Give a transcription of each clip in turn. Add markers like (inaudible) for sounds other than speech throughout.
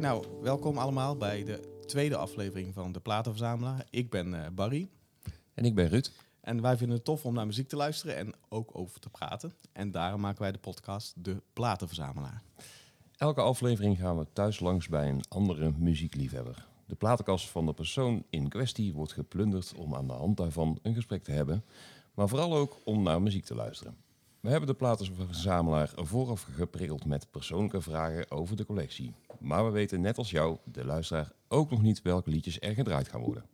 Nou, welkom allemaal bij de tweede aflevering van De Platenverzamelaar. Ik ben eh, Barry En ik ben Ruud. en wij vinden het tof om naar muziek te luisteren en ook over te praten. En daarom maken wij de podcast De Platenverzamelaar. Elke aflevering gaan we thuis langs bij een andere muziekliefhebber. De platenkast van de persoon in kwestie wordt geplunderd om aan de hand daarvan een gesprek te hebben, maar vooral ook om naar muziek te luisteren. We hebben de platenverzamelaar vooraf geprikkeld met persoonlijke vragen over de collectie. Maar we weten net als jou, de luisteraar, ook nog niet welke liedjes er gedraaid gaan worden.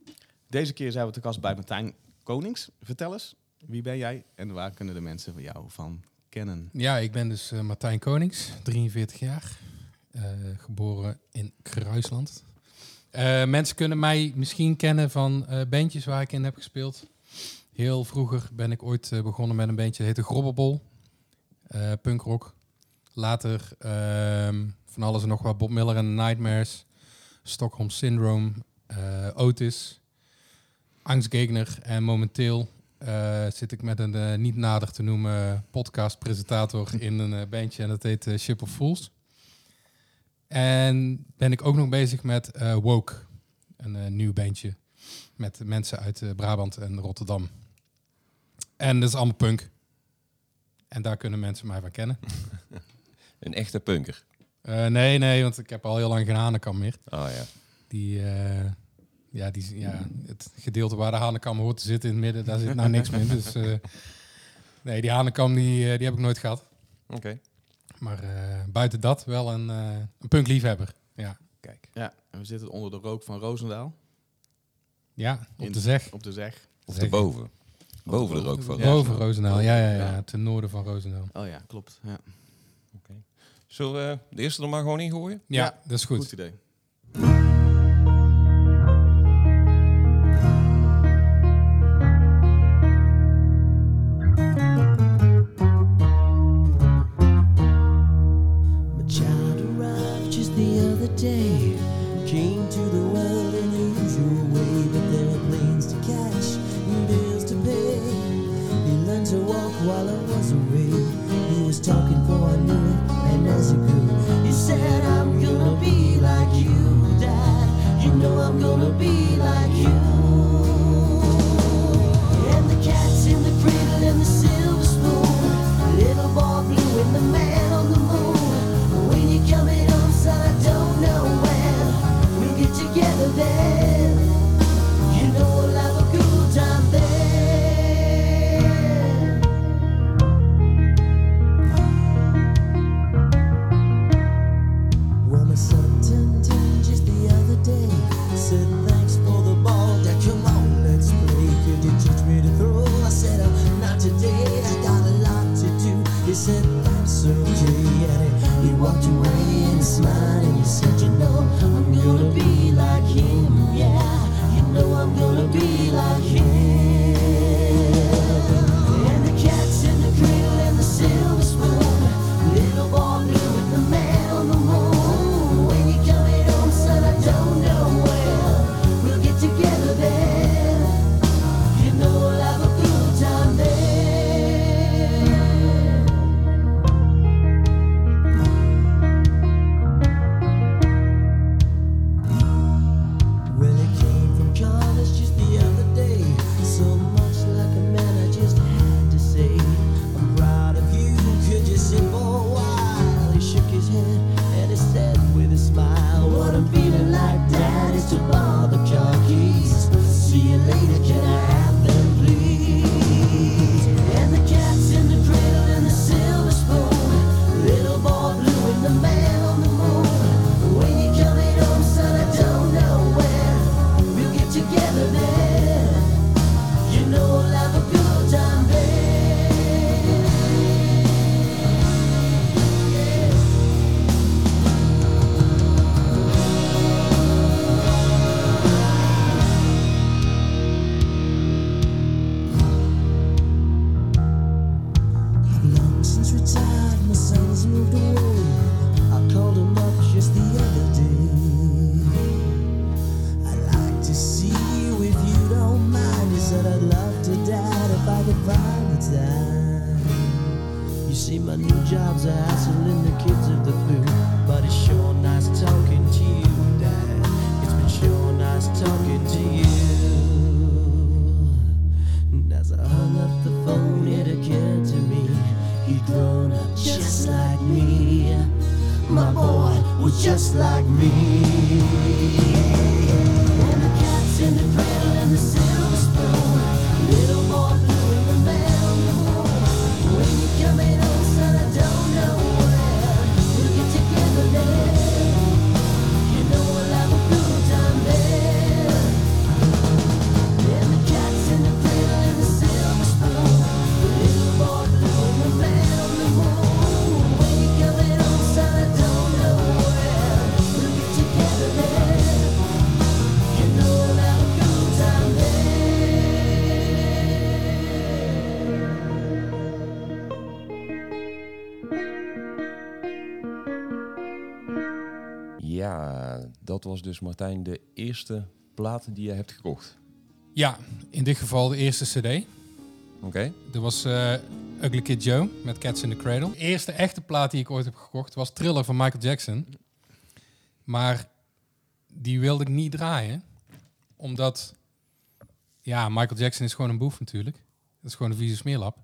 Deze keer zijn we te gast bij Martijn Konings. Vertel eens, wie ben jij en waar kunnen de mensen van jou van kennen? Ja, ik ben dus eh, Martijn Konings, 43 jaar. eh, geboren in Kruisland. Eh, mensen kunnen mij misschien kennen van eh bandjes waar ik in heb gespeeld. Heel vroeger ben ik ooit eh, begonnen met een bandje, dat heette Grobbelbol. eh punkrock. Later ehm, van alles en nog wat. Bob Miller en Nightmares. Stockholm Syndrome. eh, Otis. Angstgegner. En momenteel eh, zit ik met een eh, niet nader te noemen podcast-presentator in een bandje en dat heet Ship of Fools. En ben ik ook nog bezig met Woke, een nieuw bandje met mensen uit Brabant en Rotterdam. En dat is allemaal punk. En daar kunnen mensen mij van kennen. (laughs) Een echte punker. Eh, nee, nee, want ik heb al heel lang geen Hanekam meer. Ah ja. Die, eh, ja, die, ja, het gedeelte waar de Hanekam hoort te zitten in het midden, daar zit nou niks meer. Dus eh, nee, die Hanekam die, eh, die heb ik nooit gehad. Oké. Maar eh, buiten dat wel een, eh een punkliefhebber. Ja, Kijk. Ja, en we zitten onder de rook van Roosendaal ja op In- de zeg. op de zeg. Of Zeg. erboven. Boven de rook van Ja. Boven Roosendaal, ja, ja, ja, Ja. ten noorden van Roosendaal. Oh ja, klopt. Ja. Zullen we de eerste er maar gewoon in gooien? Ja, Ja, dat is goed. Goed idee. Was dus Martijn de eerste plaat die je hebt gekocht. Ja, in dit geval de eerste cd. Oké. Dat was eh, Ugly Kid Joe met Cats in the Cradle. De eerste echte plaat die ik ooit heb gekocht was Thriller van Michael Jackson. Maar die wilde ik niet draaien. Omdat, ja, Michael Jackson is gewoon een boef natuurlijk. Dat is gewoon een vieze smeerlap.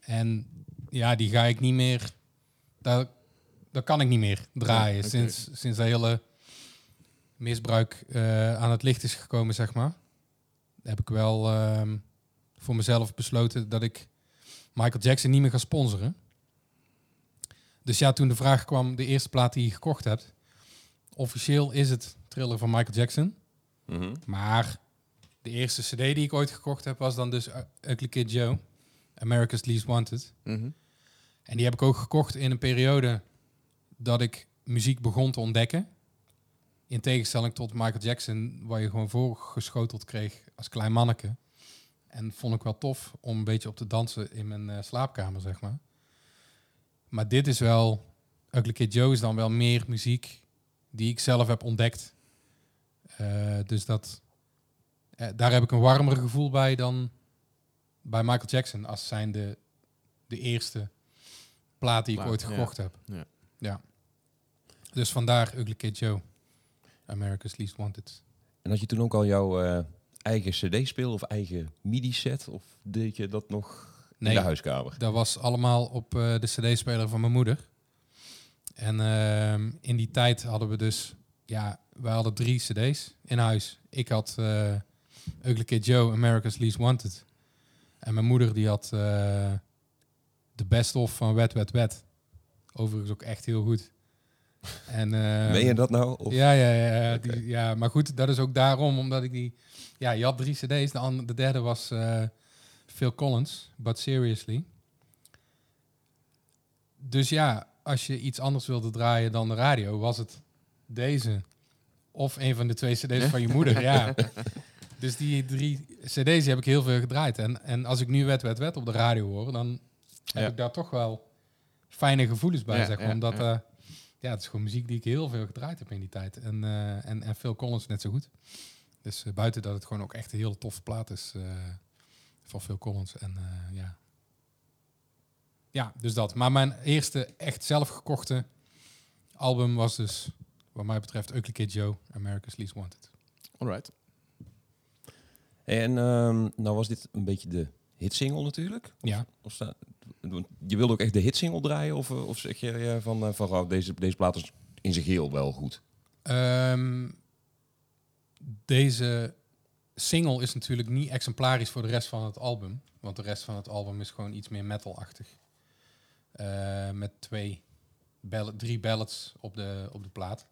En ja, die ga ik niet meer... Dat, dat kan ik niet meer draaien. Ja, sinds, sinds dat hele misbruik eh, aan het licht is gekomen, zeg maar. Heb ik wel ehm, voor mezelf besloten dat ik Michael Jackson niet meer ga sponsoren. Dus ja, toen de vraag kwam, de eerste plaat die je gekocht hebt. Officieel is het Thriller van Michael Jackson. Mhm. Maar de eerste cd die ik ooit gekocht heb, was dan dus U- Ugly Kid Joe. America's Least Wanted. Mhm. En die heb ik ook gekocht in een periode dat ik muziek begon te ontdekken. In tegenstelling tot Michael Jackson, waar je gewoon voorgeschoteld kreeg als klein manneke. En vond ik wel tof om een beetje op te dansen in mijn eh, slaapkamer, zeg maar. Maar dit is wel... Ugly Kid Joe is dan wel meer muziek die ik zelf heb ontdekt. Eh, dus dat... eh, daar heb ik een warmer gevoel bij dan bij Michael Jackson. Als zijn de, de eerste plaat die ik Plaat, ooit ja. gekocht heb. Ja. ja. Dus vandaar Ugly Kid Joe. America's Least Wanted. En had je toen ook al jouw eh, eigen cd-speel of eigen MIDI-set? Of deed je dat nog in de huiskamer? Dat was allemaal op eh, de cd-speler van mijn moeder. En ehm, in die tijd hadden we dus... Ja, we hadden drie cd's in huis. Ik had eh Ugly Kid Joe, America's Least Wanted. En mijn moeder die had de best-of van Wet Wet Wet. Overigens ook echt heel goed. En, ehm, Meen je dat nou? Of? Ja, ja, ja, ja, die- ja, maar goed, dat is ook daarom, omdat ik die... Ja, je had drie cd's, de, andere, de derde was eh, Phil Collins, But Seriously. Dus ja, als je iets anders wilde draaien dan de radio, was het deze. Of een van de twee cd's van je moeder, ja. (laughs) Dus die drie cd's die heb ik heel veel gedraaid. En, en als ik nu Wet Wet Wet op de radio hoor, dan heb Ja. ik daar toch wel fijne gevoelens bij, Ja, zeg maar. ja, omdat ja. Ja, het is gewoon muziek die ik heel veel gedraaid heb in die tijd. En, eh, en, en Phil Collins net zo goed. Dus eh, buiten dat het gewoon ook echt een hele toffe plaat is eh, van Phil Collins. En ja. Ja, dus dat. Maar mijn eerste echt zelf gekochte album was dus, wat mij betreft, Ugly Kid Joe, America's Least Wanted. Alright. En ehm, nou was dit een beetje de hitsingle natuurlijk. Ja. Of sta, je wilde ook echt de hitsingle draaien? Of, eh, of zeg je van, eh, van oh, deze, deze plaat is in zijn geheel wel goed? Ehm, deze single is natuurlijk niet exemplarisch voor de rest van het album. Want de rest van het album is gewoon iets meer metal-achtig. Eh, met twee ball- drie ballads op de, op de plaat.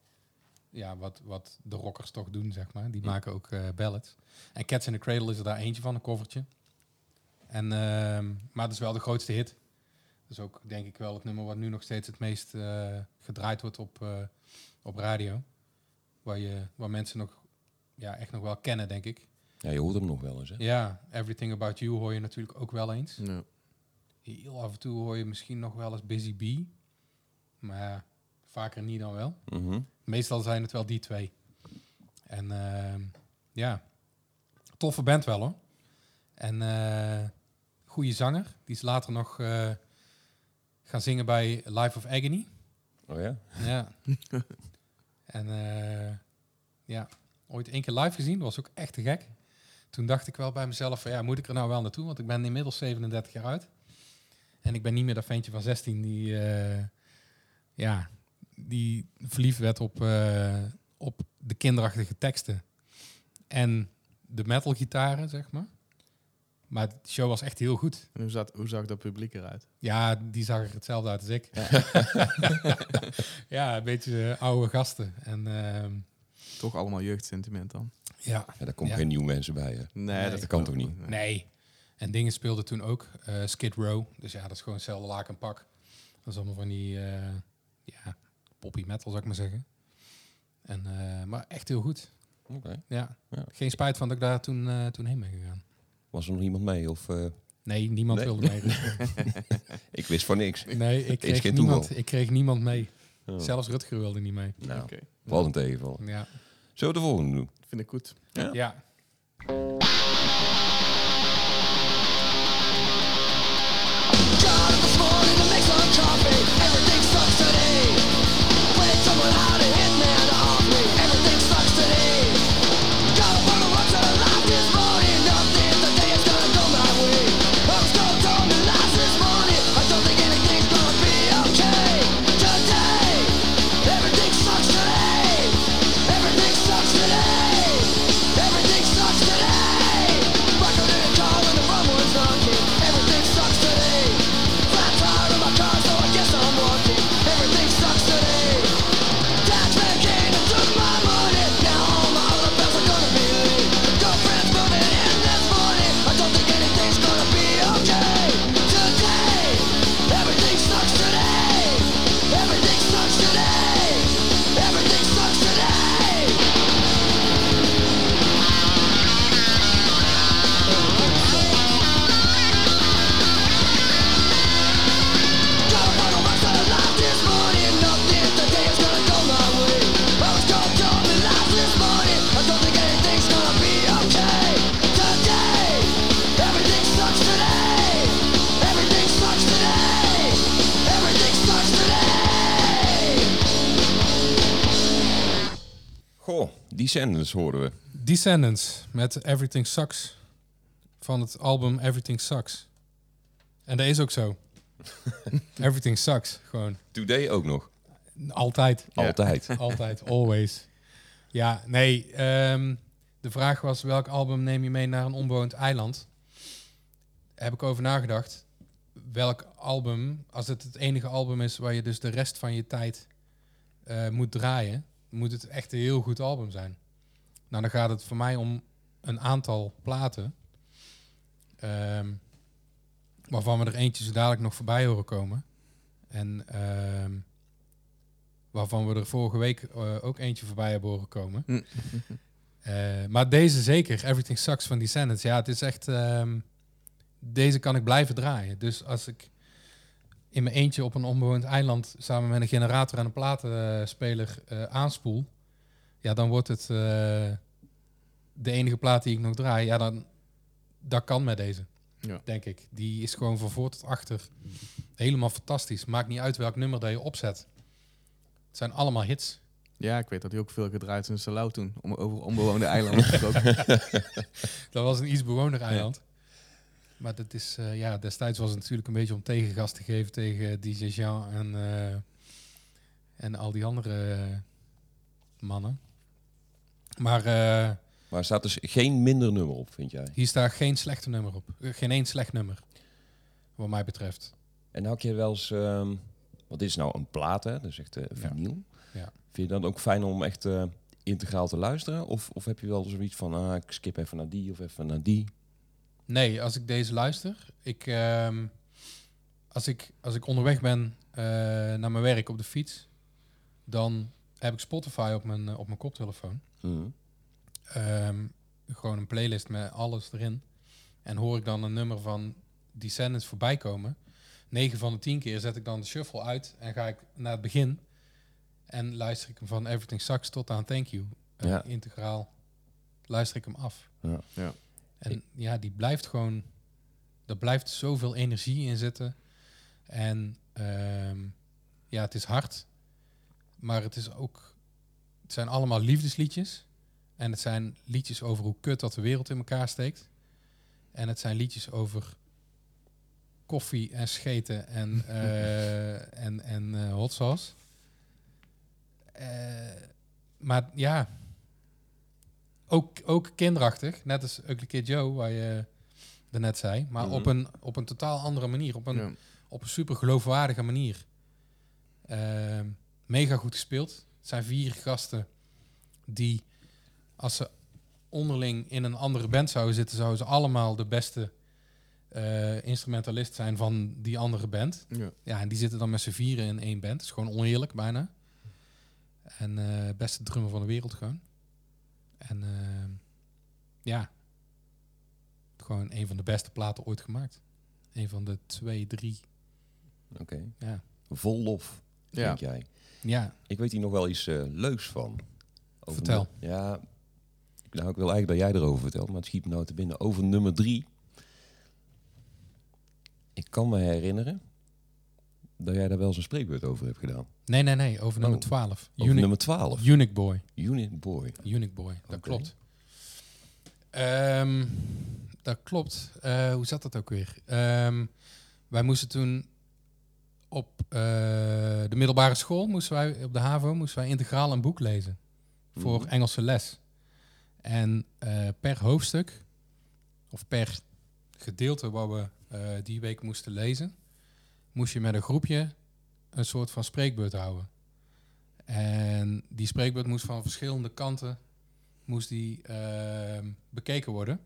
Ja, wat, wat de rockers toch doen, zeg maar. Die maken ook eh ballads. En Cats in the Cradle is er daar eentje van, een covertje. En, ehm, maar dat is wel de grootste hit. Dat is ook, denk ik, wel het nummer wat nu nog steeds het meest eh, gedraaid wordt op, eh, op radio. Waar, je, waar mensen nog ja, echt nog wel kennen, denk ik. Ja, je hoort hem nog wel eens. Hè? Ja, Everything About You hoor je natuurlijk ook wel eens. Ja. Heel af en toe hoor je misschien nog wel eens Busy Bee. Maar ja, vaker niet dan wel. Mhm. Meestal zijn het wel die twee. En ehm, ja, toffe band wel hoor. En eh goede zanger. Die is later nog eh, gaan zingen bij Life of Agony. Oh ja? Ja. (laughs) en eh, ja, ooit één keer live gezien. Dat was ook echt te gek. Toen dacht ik wel bij mezelf van ja, moet ik er nou wel naartoe? Want ik ben inmiddels 37 jaar uit. En ik ben niet meer dat ventje van 16 die, eh, ja, die verliefd werd op, op de kinderachtige teksten. En de metalgitaren, zeg maar. Maar de show was echt heel goed. En hoe, zat, hoe zag dat publiek eruit? Ja, die zag er hetzelfde uit als ik. Ja, (laughs) een beetje eh, oude gasten. En ehm, Toch allemaal jeugdsentiment dan? ja, Ja, daar komen Ja. geen nieuwe mensen bij. Hè. Nee, dat kan toch niet? nee. En dingen speelden toen ook. eh, Skid Row. Dus ja, dat is gewoon hetzelfde laak en pak. Dat is allemaal van die, eh, ja, poppy metal, zou ik maar zeggen. En, eh, maar echt heel goed. Oké. Ja. Ja. Geen spijt van dat ik daar toen, eh, toen heen ben gegaan. Was er nog iemand mee? Of, eh, Nee, niemand Nee. wilde mee. (laughs) ik wist van niks. Nee, ik kreeg, geen niemand, toeval. ik kreeg niemand mee. Oh. Zelfs Rutger wilde niet mee. Nou, Oké. wat een tegenval. Ja. Zullen we de volgende doen? Vind ik goed. Ja. Descendants horen we. Descendants met Everything Sucks. Van het album Everything Sucks. En dat is ook zo. (laughs) Everything Sucks. Gewoon. Today ook nog. Altijd. Altijd. (laughs) Altijd. Always. Ja, nee. ehm, de vraag was welk album neem je mee naar een onbewoond eiland? Heb ik over nagedacht. Welk album, als het het enige album is waar je dus de rest van je tijd eh, moet draaien, moet het echt een heel goed album zijn. Nou, dan gaat het voor mij om een aantal platen. ehm, waarvan we er eentje zo dadelijk nog voorbij horen komen. En ehm, waarvan we er vorige week eh, ook eentje voorbij hebben horen komen. Hm. (laughs) Eh, maar deze zeker, Everything Sucks van Descendants. Ja, het is echt... ehm, deze kan ik blijven draaien. Dus als ik in mijn eentje op een onbewoond eiland... samen met een generator en een platenspeler eh, aanspoel... ja, dan wordt het eh, de enige plaat die ik nog draai. Ja, dan... Dat kan met deze, Ja. denk ik. Die is gewoon van voor tot achter helemaal fantastisch. Maakt niet uit welk nummer dat je opzet. Het zijn allemaal hits. Ja, ik weet dat hij ook veel gedraaid is in Salau toen. Om, over onbewoonde eilanden gesproken. (laughs) Dat was een iets bewoner eiland. Maar dat is, eh, ja, destijds was het natuurlijk een beetje om tegengas te geven tegen DJ Jean en, eh, en al die andere eh, mannen. Maar Maar er staat dus geen minder nummer op, vind jij? hier staat geen slechte nummer op. Geen één slecht nummer, wat mij betreft. En had je wel eens... ehm dit is nou een plaat, hè? Dat is echt vinyl. Ja. Vind je dan ook fijn om echt integraal te luisteren? Of, of heb je wel zoiets van, ah, ik skip even naar die of even naar die? Nee, als ik deze luister, ik, ehm, als, ik, als ik onderweg ben eh, naar mijn werk op de fiets, dan heb ik Spotify op mijn, eh, op mijn koptelefoon. Mhm. Ehm, gewoon een playlist met alles erin. En hoor ik dan een nummer van Descendants voorbij komen. 9 van de 10 keer zet ik dan de shuffle uit en ga ik naar het begin. En luister ik hem van Everything Sucks tot aan Thank You. Ja. Integraal luister ik hem af. Ja. Ja. En ja, die blijft gewoon... Er blijft zoveel energie in zitten. En ehm, ja, het is hard. Maar het is ook... Het zijn allemaal liefdesliedjes. En het zijn liedjes over hoe kut dat de wereld in elkaar steekt. En het zijn liedjes over koffie en scheten en, (laughs) eh, en, en eh, hot sauce. Eh, maar ja, ook, ook kinderachtig. Net als Ugly Kid Joe, waar je daarnet zei. Maar Mhm. op, een, op een totaal andere manier. Op een, Ja. op een super geloofwaardige manier. Ehm, mega goed gespeeld. Het zijn vier gasten die, als ze onderling in een andere band zouden zitten, zouden ze allemaal de beste eh, instrumentalist zijn van die andere band. Ja. Ja, en die zitten dan met z'n vieren in één band. Dat is gewoon oneerlijk bijna. En eh, beste drummer van de wereld gewoon. En eh, ja, gewoon een van de beste platen ooit gemaakt. Een van de twee, drie. Oké. Ja, Vol lof, Ja. denk jij. ja Ik weet hier nog wel iets eh, leuks van. Over Vertel. ja, nou, ik wil eigenlijk dat jij erover vertelt, maar het schiet me nou te binnen. Over nummer drie. Ik kan me herinneren dat jij daar wel eens een spreekbeurt over hebt gedaan. nee, nee, nee, over nummer Oh, 12. Over Unique, nummer 12. Unique Boy. Unit Boy. Unique Boy, dat klopt. Ehm, dat klopt. Eh, hoe zat dat ook weer? Ehm, wij moesten toen op eh, de middelbare school, moesten wij, op de HAVO, moesten wij integraal een boek lezen. Voor Mhm. Engelse les. En eh, per hoofdstuk, of per gedeelte wat we die week moesten lezen, moest je met een groepje een soort van spreekbeurt houden. En die spreekbeurt moest van verschillende kanten moest die, ehm, bekeken worden.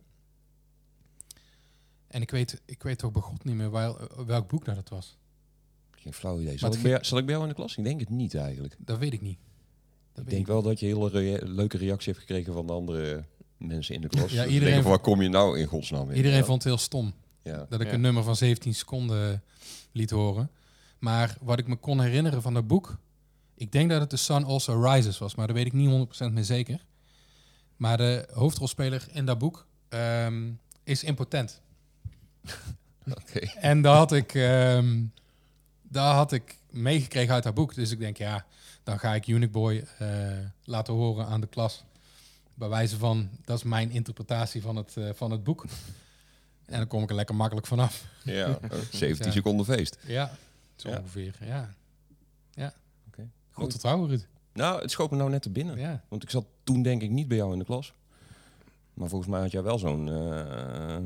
En ik weet, ik weet toch bij God niet meer wel, welk boek dat het was. Geen flauw idee. Maar Zal ik, bij, jou- zal ik bij jou in de klas? Ik denk het niet eigenlijk. Dat weet ik niet. Dat ik denk wel dat je hele rea- leuke reactie hebt gekregen van de andere mensen in de klas. (laughs) Ja, iedereen van, waar kom je nou in godsnaam in? Iedereen Ja. vond het heel stom Ja. dat ik Ja. een nummer van 17 seconden liet horen. Maar wat ik me kon herinneren van dat boek, ik denk dat het The Sun Also Rises was, maar dat weet ik niet 100% meer zeker. Maar de hoofdrolspeler in dat boek ehm, is impotent. (laughs) Oké. En daar had ik, ehm daar had ik meegekregen uit dat boek. Dus ik denk, ja, dan ga ik Unique Boy eh, laten horen aan de klas. Bij wijze van, dat is mijn interpretatie van het, eh, van het boek. En dan kom ik er lekker makkelijk vanaf. Ja, (laughs) 17 Ja. seconden feest. Ja, zo ongeveer. Ja, ja. Oké. Goed vertrouwen, Ruud. Nou, het schoot me nou net te binnen. Ja. Want ik zat toen denk ik niet bij jou in de klas. Maar volgens mij had jij wel zo'n... eh,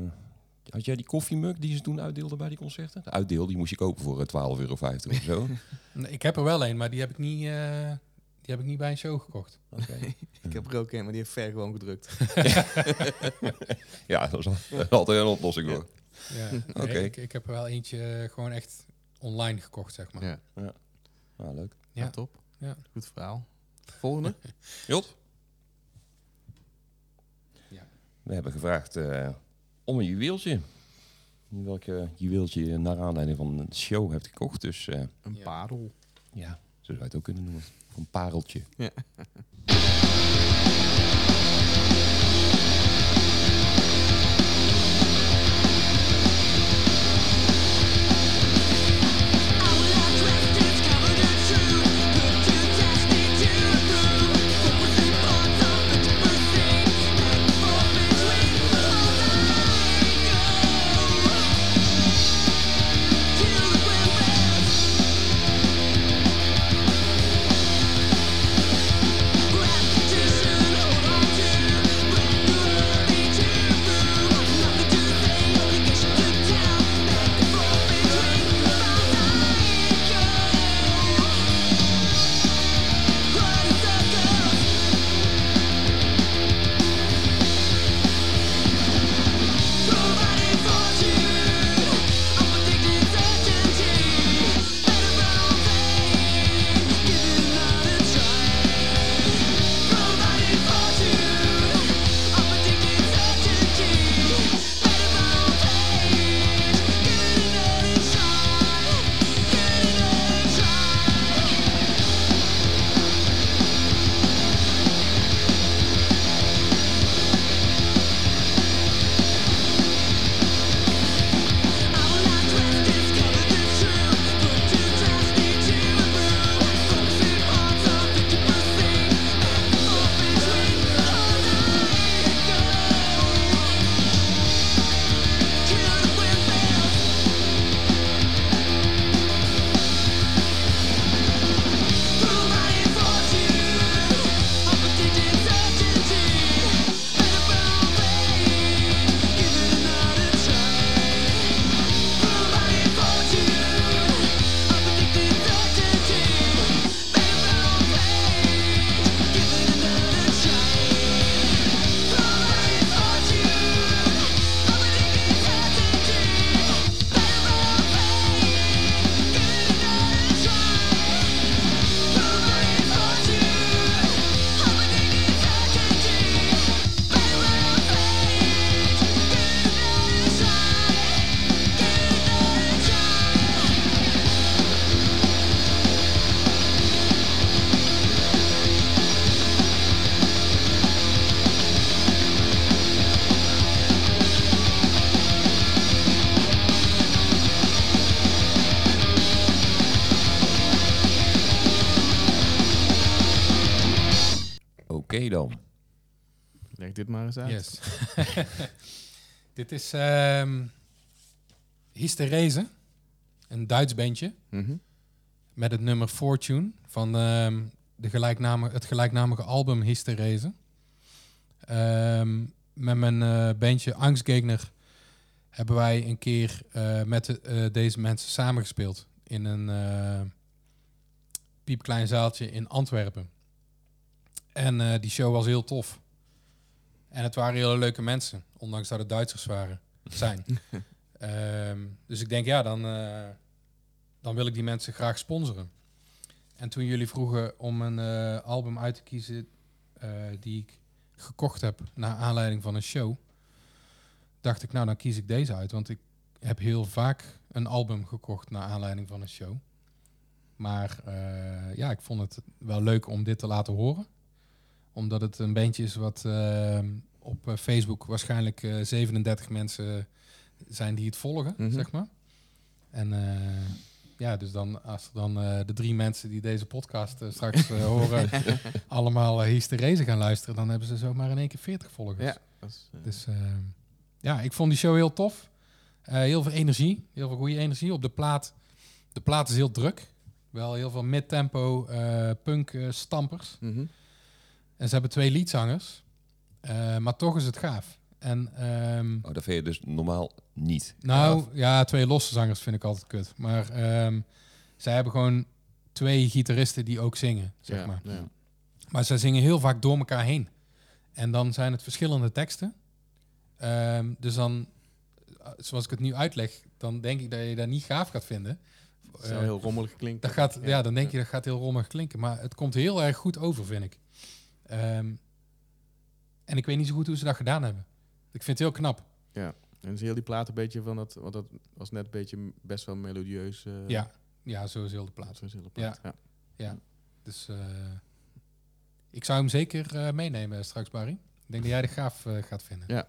had jij die koffiemug die ze toen uitdeelden bij die concerten? De uitdeel, die moest je kopen voor eh, 12,50 euro of zo. (laughs) Nee, Ik heb er wel een, maar die heb ik niet, eh, die heb ik niet bij een show gekocht. (laughs) Oké. Ik heb er ook een, maar die heeft ver gewoon gedrukt. (laughs) Ja, dat is al- altijd een oplossing hoor. Ja. Nee, Oké. ik, ik heb er wel eentje eh, gewoon echt online gekocht, zeg maar. Ja, Nou, leuk. Ja. ja. top. Ja. Goed verhaal. Volgende. (laughs) Jot? Ja. We hebben gevraagd eh, om een juweeltje. Welk eh, juweeltje je naar aanleiding van een show hebt gekocht. Dus eh, Een Ja. parel. ja, zo zou het ook kunnen noemen. Of een pareltje. Repetition dit maar eens uit. Yes. (laughs) Dit is ehm Hysterese, een Duits bandje Mhm. met het nummer Fortune van ehm, de gelijknamige, het gelijknamige album Hysterese. Ehm, met mijn eh, bandje Angstgegner hebben wij een keer eh, met de- eh, deze mensen samengespeeld in een piepklein zaaltje in Antwerpen. En die show was heel tof. En het waren hele leuke mensen, ondanks dat het Duitsers waren, zijn. (laughs) Ehm, dus ik denk, ja, dan, eh, dan wil ik die mensen graag sponsoren. En toen jullie vroegen om een eh, album uit te kiezen eh, die ik gekocht heb naar aanleiding van een show, dacht ik, nou dan kies ik deze uit. Want ik heb heel vaak een album gekocht naar aanleiding van een show. Maar ja, ik vond het wel leuk om dit te laten horen. Omdat het een bandje is wat eh, op eh, Facebook waarschijnlijk eh, 37 mensen zijn die het volgen, Mhm. zeg maar. En eh, ja, dus dan als er dan eh, de drie mensen die deze podcast eh, straks eh, (laughs) horen, allemaal uh, hysterese gaan luisteren, dan hebben ze zomaar in één keer 40 volgers. Ja. Dat is, eh, Dus eh, ja, ik vond die show heel tof. Eh, heel veel energie, heel veel goede energie. Op de plaat, de plaat is heel druk. Wel heel veel mid-tempo eh, punk eh, stampers. mhm. En ze hebben twee liedzangers. Eh, maar toch is het gaaf. En ehm, Oh, dat vind je dus normaal niet. nou, gaaf. ja, twee losse zangers vind ik altijd kut. Maar ehm, zij hebben gewoon twee gitaristen die ook zingen, zeg ja, maar. ja. Maar zij zingen heel vaak door elkaar heen. En dan zijn het verschillende teksten. Ehm, dus dan, eh, zoals ik het nu uitleg, dan denk ik dat je dat niet gaaf gaat vinden. Het zou heel rommelig klinken. dat gaat, ja, dan denk je dat gaat heel rommelig klinken. Maar het komt heel erg goed over, vind ik. Ehm, en ik weet niet zo goed hoe ze dat gedaan hebben. Ik vind het heel knap. En is heel die plaat een beetje van dat, want dat was net een beetje best wel melodieus. eh, Ja, ja, zo is heel de plaat. Zo is heel de plaat. Ja. Dus eh, ik zou hem zeker eh, meenemen straks, Barry. Ik denk dat jij de gaaf gaat vinden. Ja.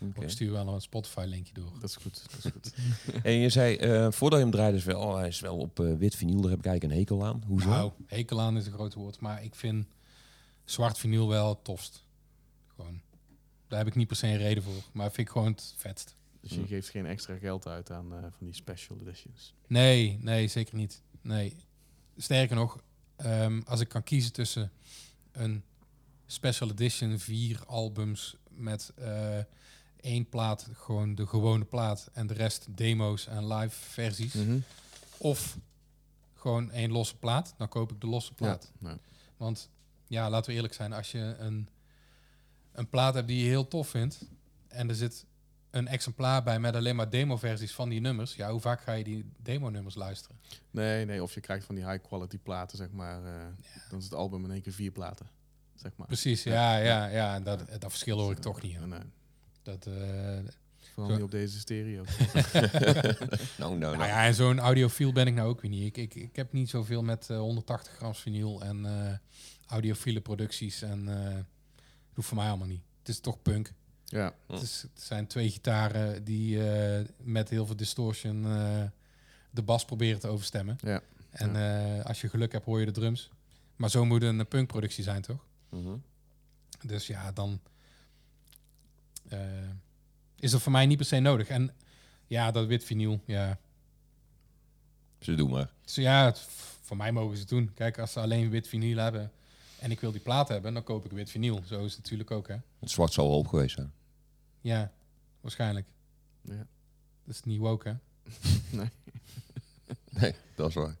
Oké. Of ik stuur wel een Spotify-linkje door. Dat is goed. Dat is goed. (laughs) En je zei, eh, voordat je hem draaide, is wel, oh, hij is wel op eh, wit vinyl, daar heb ik eigenlijk een hekel aan. Hoezo? Nou, hekel aan is een groot woord, maar ik vind zwart vinyl wel het tofst. Gewoon. Daar heb ik niet per se een reden voor, maar vind ik gewoon het vetst. Dus je geeft geen extra geld uit aan eh, van die special editions. Nee, nee, zeker niet. Nee. Sterker nog, ehm, als ik kan kiezen tussen een special edition, vier albums met eh, één plaat, gewoon de gewone plaat, en de rest demo's en live versies, Mhm. of gewoon één losse plaat, dan koop ik de losse plaat. Ja. Ja. Want ja, laten we eerlijk zijn, als je een, een plaat hebt die je heel tof vindt en er zit een exemplaar bij met alleen maar demo-versies van die nummers, ja, hoe vaak ga je die demo-nummers luisteren? Nee, nee, of je krijgt van die high quality platen, zeg maar. eh, Dan is het album in één keer vier platen, zeg maar. Precies, ja, ja, ja. en dat, dat verschil hoor ik toch niet. Nee. Dat, eh, Vooral niet op deze stereo. (laughs) Nou, nou, nou. nou ja, en zo'n audiofiel ben ik nou ook weer niet. Ik, ik, ik heb niet zoveel met eh, 180 gram vinyl en eh audiofiele producties. En eh dat hoeft voor mij allemaal niet. Het is toch punk. ja, Hm. Het, is, het zijn twee gitaren die eh, met heel veel distortion eh, de bas proberen te overstemmen. ja. En eh, als je geluk hebt, hoor je de drums. Maar zo moet een punkproductie zijn, toch? Mhm. Dus ja, dan eh, is dat voor mij niet per se nodig. En ja, dat wit vinyl, ja. Ze doen maar. Dus ja, het, voor mij mogen ze het doen. Kijk, als ze alleen wit vinyl hebben en ik wil die plaat hebben, dan koop ik wit vinyl. Zo is het natuurlijk ook, hè? Het zwart zal wel op geweest zijn. Ja, waarschijnlijk. ja. Dat is niet woke, hè? (laughs) Nee, dat is waar.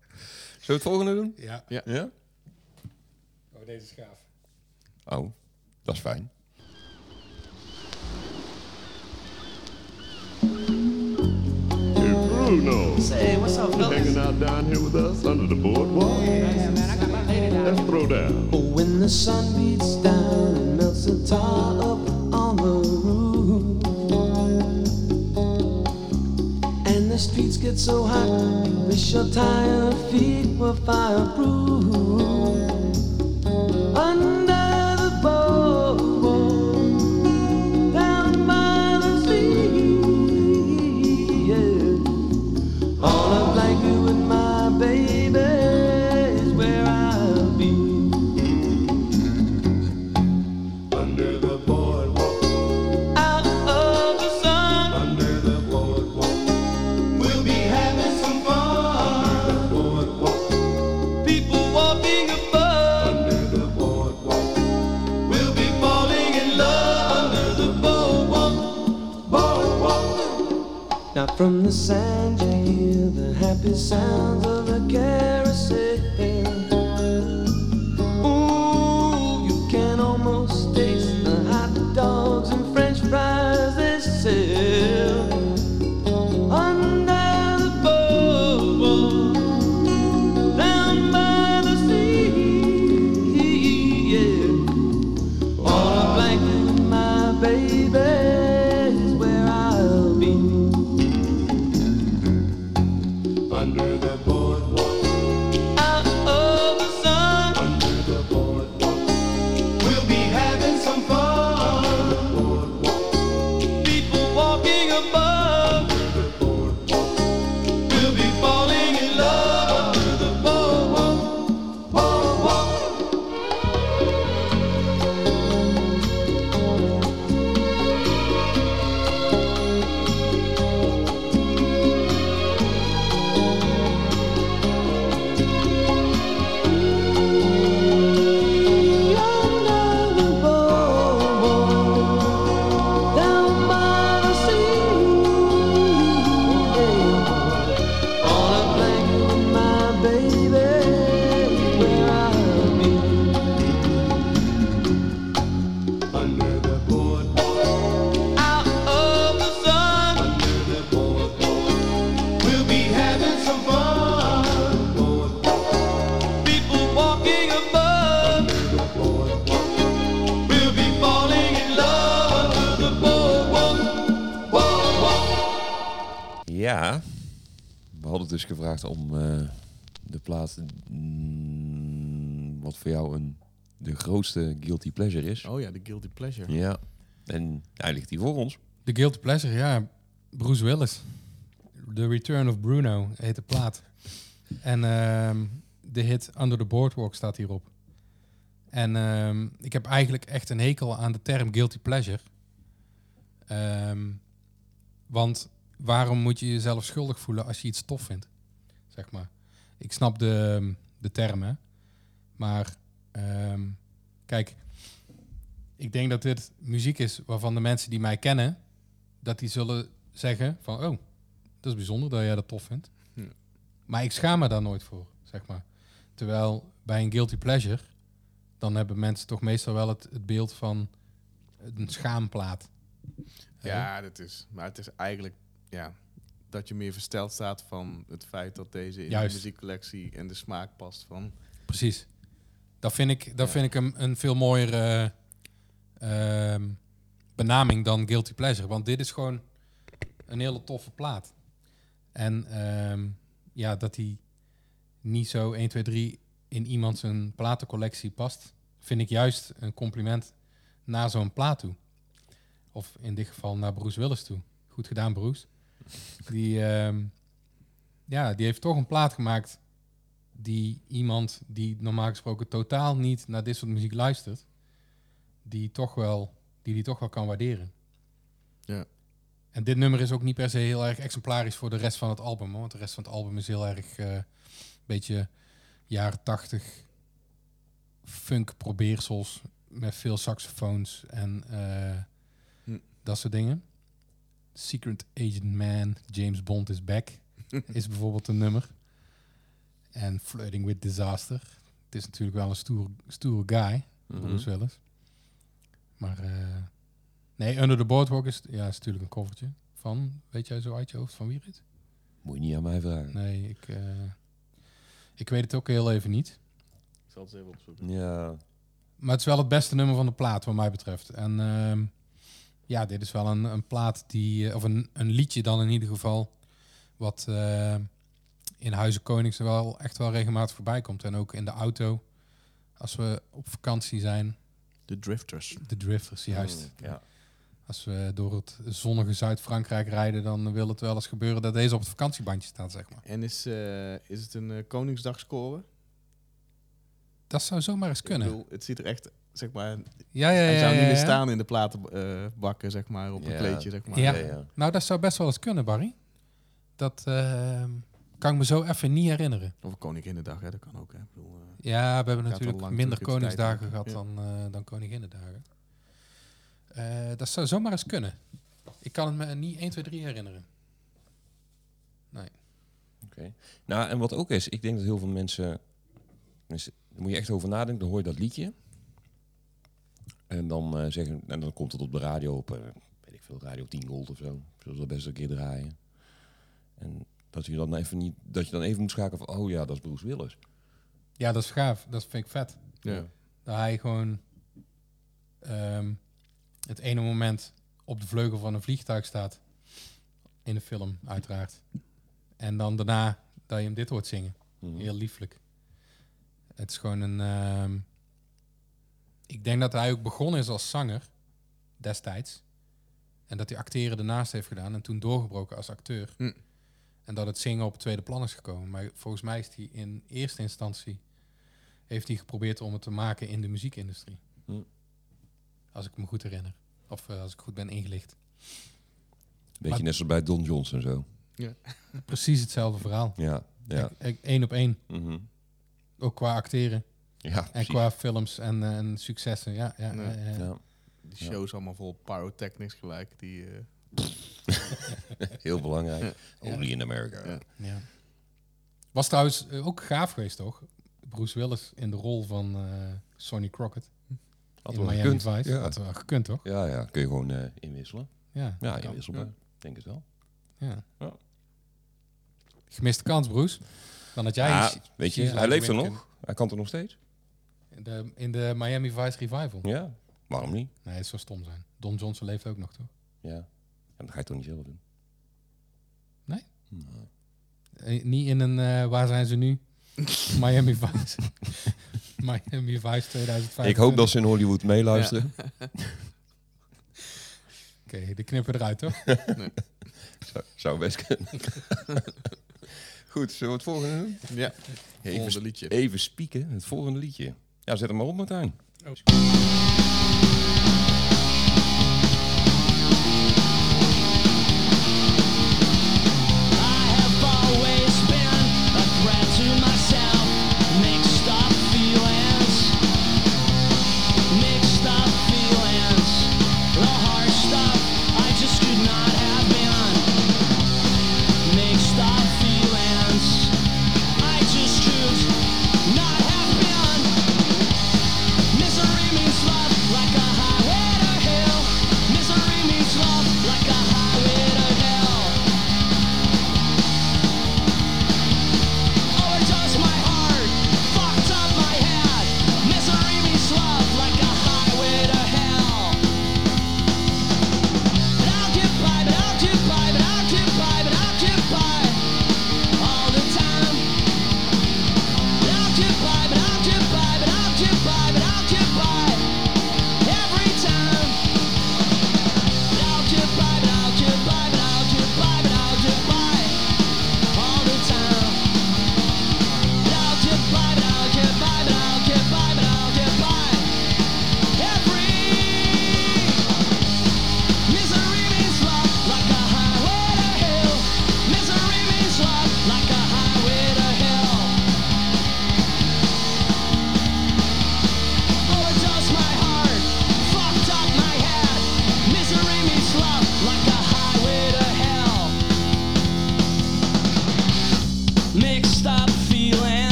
Zullen we het volgende doen? Ja. Ja? Oh, deze is gaaf. Oh, dat is fijn. Hey Bruno, Say, what's up, fellas? hanging out down here with us under the boardwalk? Yeah, man, Let's throw down. Oh, when the sun beats down and melts the tar up on the roof, and the streets get so hot, wish your tired feet were fireproof. From the sand you hear the happy sounds of a carousel. Above, mm, wat voor jou een, de grootste guilty pleasure is. Oh ja, de guilty pleasure. Ja, en hij ligt hier voor ons. De Guilty Pleasure, ja. Bruce Willis. The Return of Bruno heet de plaat. En ehm, de hit Under the Boardwalk staat hierop. En ehm, ik heb eigenlijk echt een hekel aan de term Guilty Pleasure. Ehm, want waarom moet je jezelf schuldig voelen als je iets tof vindt? Zeg maar. Ik snap de, de term, hè. Maar ehm, kijk, ik denk dat dit muziek is waarvan de mensen die mij kennen, dat die zullen zeggen van, oh, dat is bijzonder dat jij dat tof vindt. Maar ik schaam me daar nooit voor, zeg maar. Terwijl bij een guilty pleasure, dan hebben mensen toch meestal wel het, het beeld van een schaamplaat. Ja, dat is. Maar het is eigenlijk ja, dat je meer versteld staat van het feit dat deze in Juist. de muziekcollectie en de smaak past van. Precies. Dat vind ik, dat Ja. vind ik een, een veel mooiere ehm, benaming dan Guilty Pleasure. Want dit is gewoon een hele toffe plaat. En ehm, ja, dat die niet zo 1, 2, 3 in iemand zijn platencollectie past, vind ik juist een compliment naar zo'n plaat toe. Of in dit geval naar Bruce Willis toe. Goed gedaan, Bruce. Die, ehm, ja, die heeft toch een plaat gemaakt die iemand die normaal gesproken totaal niet naar dit soort muziek luistert, die toch wel, die die toch wel kan waarderen. Ja. En dit nummer is ook niet per se heel erg exemplarisch voor de rest van het album, hoor, want de rest van het album is heel erg een beetje jaren tachtig funk probeersels met veel saxofoons en eh, Hm. dat soort dingen. Secret Agent Man, James Bond is back, (laughs) is bijvoorbeeld een nummer. En Flirting with Disaster. Het is natuurlijk wel een stoer, stoere guy, Mhm. Bruce Willis. Maar eh, nee, Under the Boardwalk is, ja, is natuurlijk een covertje van, weet jij zo uit je hoofd van wie het? Moet je niet aan mij vragen. Nee, ik, eh, ik weet het ook heel even niet. Ik zal het eens even opzoeken. Ja, Maar het is wel het beste nummer van de plaat, wat mij betreft. En ehm, ja, dit is wel een, een plaat die, eh, of een, een liedje dan in ieder geval, wat eh, in Huizen Konings wel echt wel regelmatig voorbij komt. En ook in de auto, als we op vakantie zijn, De Drifters. de drifters juist. Mm, ja. Als we door het zonnige Zuid-Frankrijk rijden, dan wil het wel eens gebeuren dat deze op het vakantiebandje staat, zeg maar. En is, eh, is het een Koningsdagscore? Dat zou zomaar eens kunnen. bedoel, het ziet er echt, zeg maar, Ja, ja, ja. hij zou ja, niet meer staan in de platenbakken, zeg maar, op een kleedje, zeg maar. Ja. Ja, ja. Nou, dat zou best wel eens kunnen, Barry. Dat ehm, kan ik me zo even niet herinneren. Of Koninginnedag, hè, dat kan ook. Hè. Ik bedoel, eh, Ja, we hebben natuurlijk minder Koningsdagen gehad Ja. dan, eh dan Koninginnedagen. Eh, dat zou zomaar eens kunnen. Ik kan het me niet 1, 2, 3 herinneren. Oké. Nou, en wat ook is, ik denk dat heel veel mensen... mensen daar moet je echt over nadenken, dan hoor je dat liedje. En dan, eh, zeggen, en dan komt het op de radio op, eh, weet ik veel, Radio 10 Gold of zo. Zullen we dat best een keer draaien. En dat je dan even, niet, dat je dan even moet schakelen van, oh ja, dat is Bruce Willis. Ja, dat is gaaf. Dat vind ik vet. Ja. Dat hij gewoon ehm, het ene moment op de vleugel van een vliegtuig staat. In de film, uiteraard. En dan daarna dat je hem dit hoort zingen. Mhm. Heel lieflijk. Het is gewoon een... ehm, ik denk dat hij ook begonnen is als zanger. Destijds. En dat hij acteren ernaast heeft gedaan. En toen doorgebroken als acteur. Hm. En dat het zingen op het tweede plan is gekomen. Maar volgens mij is hij in eerste instantie... heeft hij geprobeerd om het te maken in de muziekindustrie. Hm. Als ik me goed herinner. Of eh, als ik goed ben ingelicht. Beetje Maar- net zoals bij Don Johnson zo. Precies hetzelfde verhaal. Ja, ja. Eén op één. Mhm. Ook qua acteren. Ja, En precies. qua films en, eh, en successen. Ja, ja, Nee. ja, Die show is allemaal vol pyrotechnics gelijk. Die, eh, (laughs) heel belangrijk. Ja. Only in America. Ja. Ja. Was trouwens ook gaaf geweest, toch? Bruce Willis in de rol van eh, Sonny Crockett Had in wel Miami gekund. Vice. Ja. Had wel gekund, toch? Ja, ja, kun je gewoon eh, inwisselen. Ja. Ja, inwisselbaar. Ik denk het wel. Ja. Ja. Gemiste kans, Bruce. Dan had jij... Ja, iets- weet je, hij leeft er nog. Hij kan er nog steeds. In de, in de Miami Vice Revival. Ja, waarom niet? Nee, het zou stom zijn. Don Johnson leeft ook nog, toch? Ja, en dat ga je toch niet zelf doen? Nee? Nee. Eh, niet in een... eh, waar zijn ze nu? (laughs) Miami Vice. (laughs) Miami Vice 2005. Ik hoop dat ze in Hollywood meeluisteren. (laughs) Oké, de knippen eruit, toch? Zou, zou best kunnen. Goed, zullen we het volgende doen? ja, Even, volgende liedje. even spieken, het volgende liedje. Ja, zet hem maar op, Martijn. I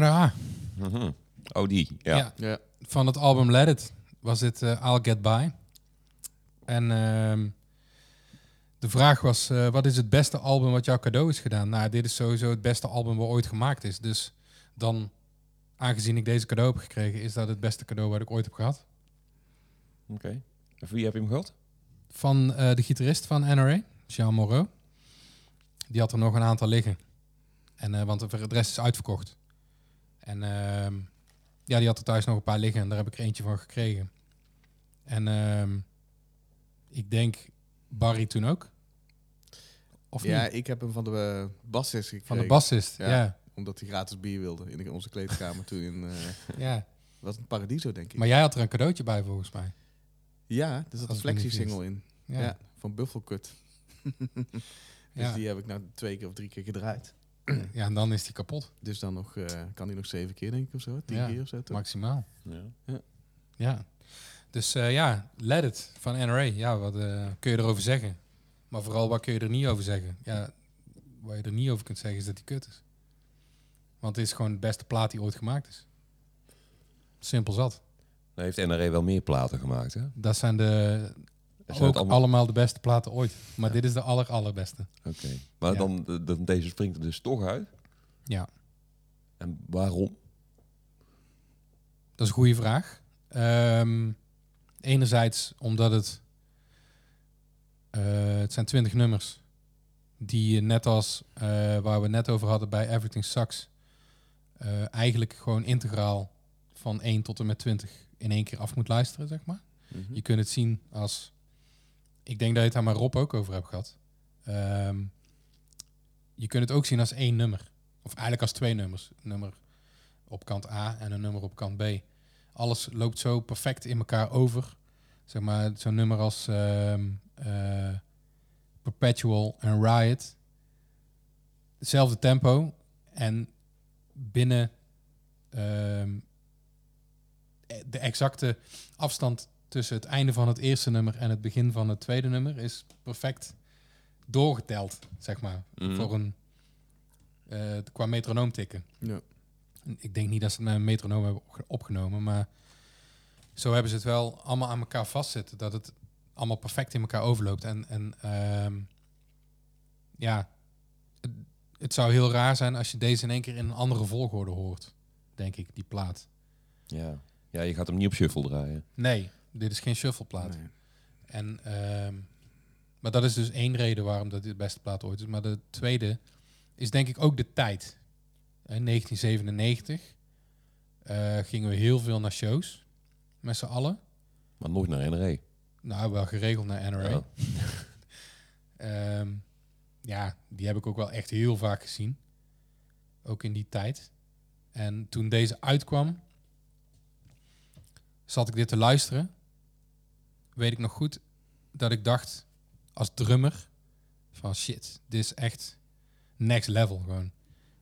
NRA. Mhm. Oh, die. Ja. Ja. Ja, Van het album Let It was dit eh, I'll Get By. En ehm, de vraag was, eh, wat is het beste album wat jouw cadeau is gedaan? Nou, dit is sowieso het beste album wat ooit gemaakt is. Dus dan, aangezien ik deze cadeau heb gekregen, is dat het beste cadeau wat ik ooit heb gehad. Oké. En voor wie heb je hem gehad? van eh, de gitarist van NRA, Jean Moreau. Die had er nog een aantal liggen. En, eh, want de rest is uitverkocht. En ehm, ja, die had er thuis nog een paar liggen en daar heb ik er eentje van gekregen. En ehm, ik denk Barry toen ook. Of ja, niet? ik heb hem van de uh, bassist gekregen. Van de bassist, Ja. ja. Omdat hij gratis bier wilde in onze kleedkamer toen in... eh ja. wat een paradiso, denk ik. Maar jij had er een cadeautje bij volgens mij. ja, er zat Als een flexie-single in. Ja. Ja. van Buffelkut. (laughs) dus Ja. die heb ik nou twee keer of drie keer gedraaid. Ja, en dan is die kapot, Dus dan nog, eh, kan hij nog zeven keer, denk ik, of zo. Tien Ja, keer of zo. toch? maximaal. Ja. Ja. Dus eh, ja, Let It van NRA. Ja, wat eh, kun je erover zeggen? Maar vooral, wat kun je er niet over zeggen? Ja, wat je er niet over kunt zeggen is dat die kut is. Want het is gewoon de beste plaat die ooit gemaakt is. Simpel zat. Dan heeft NRA wel meer platen gemaakt, hè? Dat zijn de, Zijn het ook allemaal- allemaal... de beste platen ooit. Maar dit is de aller, allerbeste. Oké. Maar Ja. dan, de- de- deze springt er dus toch uit. Ja, En waarom? dat is een goede vraag. Ehm, enerzijds omdat het... eh, het zijn twintig nummers. Die je net als eh, waar we net over hadden bij Everything Sucks... eh, eigenlijk gewoon integraal van 1 tot en met 20 in één keer af moet luisteren, zeg maar. Mhm. Je kunt het zien als... Ik denk dat je het daar met Rob ook over hebt gehad. Ehm, je kunt het ook zien als één nummer. Of eigenlijk als twee nummers. Een nummer op kant A en een nummer op kant B. Alles loopt zo perfect in elkaar over. Zeg maar, zo'n nummer als ehm, eh, Perpetual en Riot. Hetzelfde tempo. En binnen ehm, de exacte afstand tussen het einde van het eerste nummer en het begin van het tweede nummer is perfect doorgeteld, zeg maar. Mhm. Voor een eh, qua metronoom tikken. Ja. Ik denk niet dat ze het met een metronoom hebben opge- opgenomen, maar zo hebben ze het wel allemaal aan elkaar vastzitten. Dat het allemaal perfect in elkaar overloopt. En, en ehm, ja, het, het zou heel raar zijn als je deze in één keer in een andere volgorde hoort, denk ik, die plaat. Ja. ja, je gaat hem niet op shuffle draaien. Nee, dit is geen shuffleplaat. Nee. En, ehm, maar dat is dus één reden waarom dat dit de beste plaat ooit is. Maar de tweede is denk ik ook de tijd. In 1997 eh, gingen we heel veel naar shows met z'n allen. Maar nooit naar NRA. Nou, wel geregeld naar NRA. (laughs) Ehm, ja, die heb ik ook wel echt heel vaak gezien. Ook in die tijd. En toen deze uitkwam, zat ik dit te luisteren. Weet ik nog goed dat ik dacht als drummer van shit, dit is echt next level gewoon.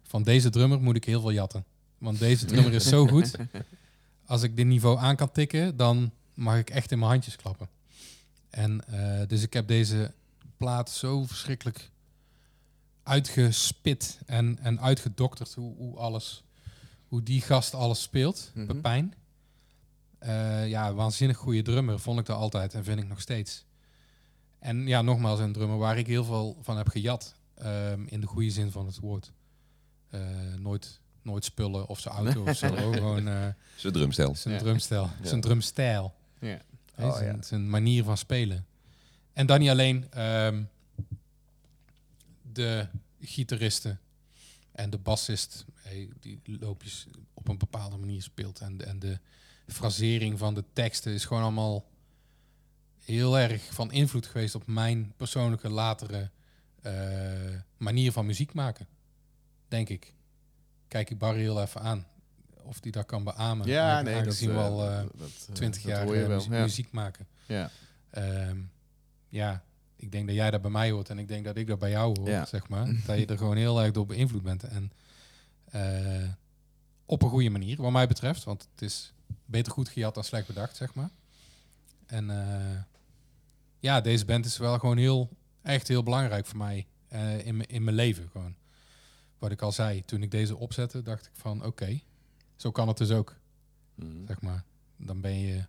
Van deze drummer moet ik heel veel jatten. Want deze drummer is zo goed. (laughs) Als ik dit niveau aan kan tikken, dan mag ik echt in mijn handjes klappen. En eh, dus ik heb deze plaat zo verschrikkelijk uitgespit en, en uitgedokterd hoe, hoe alles, hoe die gast alles speelt, Mhm. Pepijn. Eh, ja, waanzinnig goede drummer vond ik dat altijd en vind ik nog steeds. En ja, nogmaals een drummer waar ik heel veel van heb gejat, ehm, in de goede zin van het woord. Eh, nooit, nooit spullen of zijn auto of zo, (laughs) gewoon eh, Zijn drumstel. zijn Ja. drumstijl, Ja. zijn drumstijl. Ja. Oh, zijn, ja. zijn manier van spelen. En dan niet alleen ehm, de gitaristen en de bassist, hey, die loopjes op een bepaalde manier speelt. En de, en de frasering van de teksten is gewoon allemaal heel erg van invloed geweest op mijn persoonlijke latere eh, manier van muziek maken. Denk ik. Kijk ik Barry heel even aan. Of die dat kan beamen. Ja, nee, dat we eh, al eh, dat, 20 dat jaar muziek, Ja. muziek maken. Ja. Ehm, ja, ik denk dat jij dat bij mij hoort en ik denk dat ik dat bij jou hoor, Ja. zeg maar. (laughs) dat je er gewoon heel erg door beïnvloed bent. En op een goede manier, wat mij betreft. Want het is beter goed gejat dan slecht bedacht, zeg maar. En eh, ja, deze band is wel gewoon heel, echt heel belangrijk voor mij eh, in, mijn- in mijn leven gewoon. Wat ik al zei, toen ik deze opzette, dacht ik van oké, zo kan het dus ook Mhm. zeg maar. Dan ben je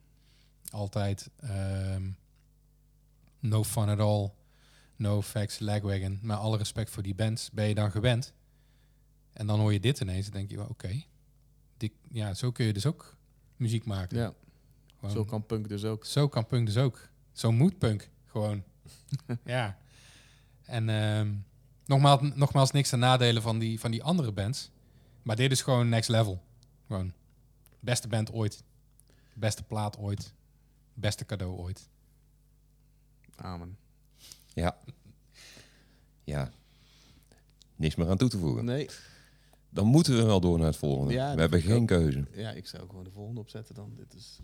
altijd ehm, no fun at all, no facts, lagwagon. Met alle respect voor die bands, ben je dan gewend. En dan hoor je dit ineens en denk je, oké, ja, zo kun je dus ook muziek maken. ja, Gewoon- zo kan punk dus ook. zo kan punk dus ook. Zo moet punk Gewoon. (laughs) ja. En ehm, nogmaals, nogmaals niks ten nadelen van die, van die andere bands. Maar dit is gewoon next level. Gewoon. Beste band ooit. Beste plaat ooit. Beste cadeau ooit. Amen. Ja. Ja. Niks meer aan toe te voegen. Nee. Dan moeten we wel door naar het volgende. Ja, we hebben geen ook. keuze. Ja, ik zou gewoon de volgende opzetten dan. Dit is...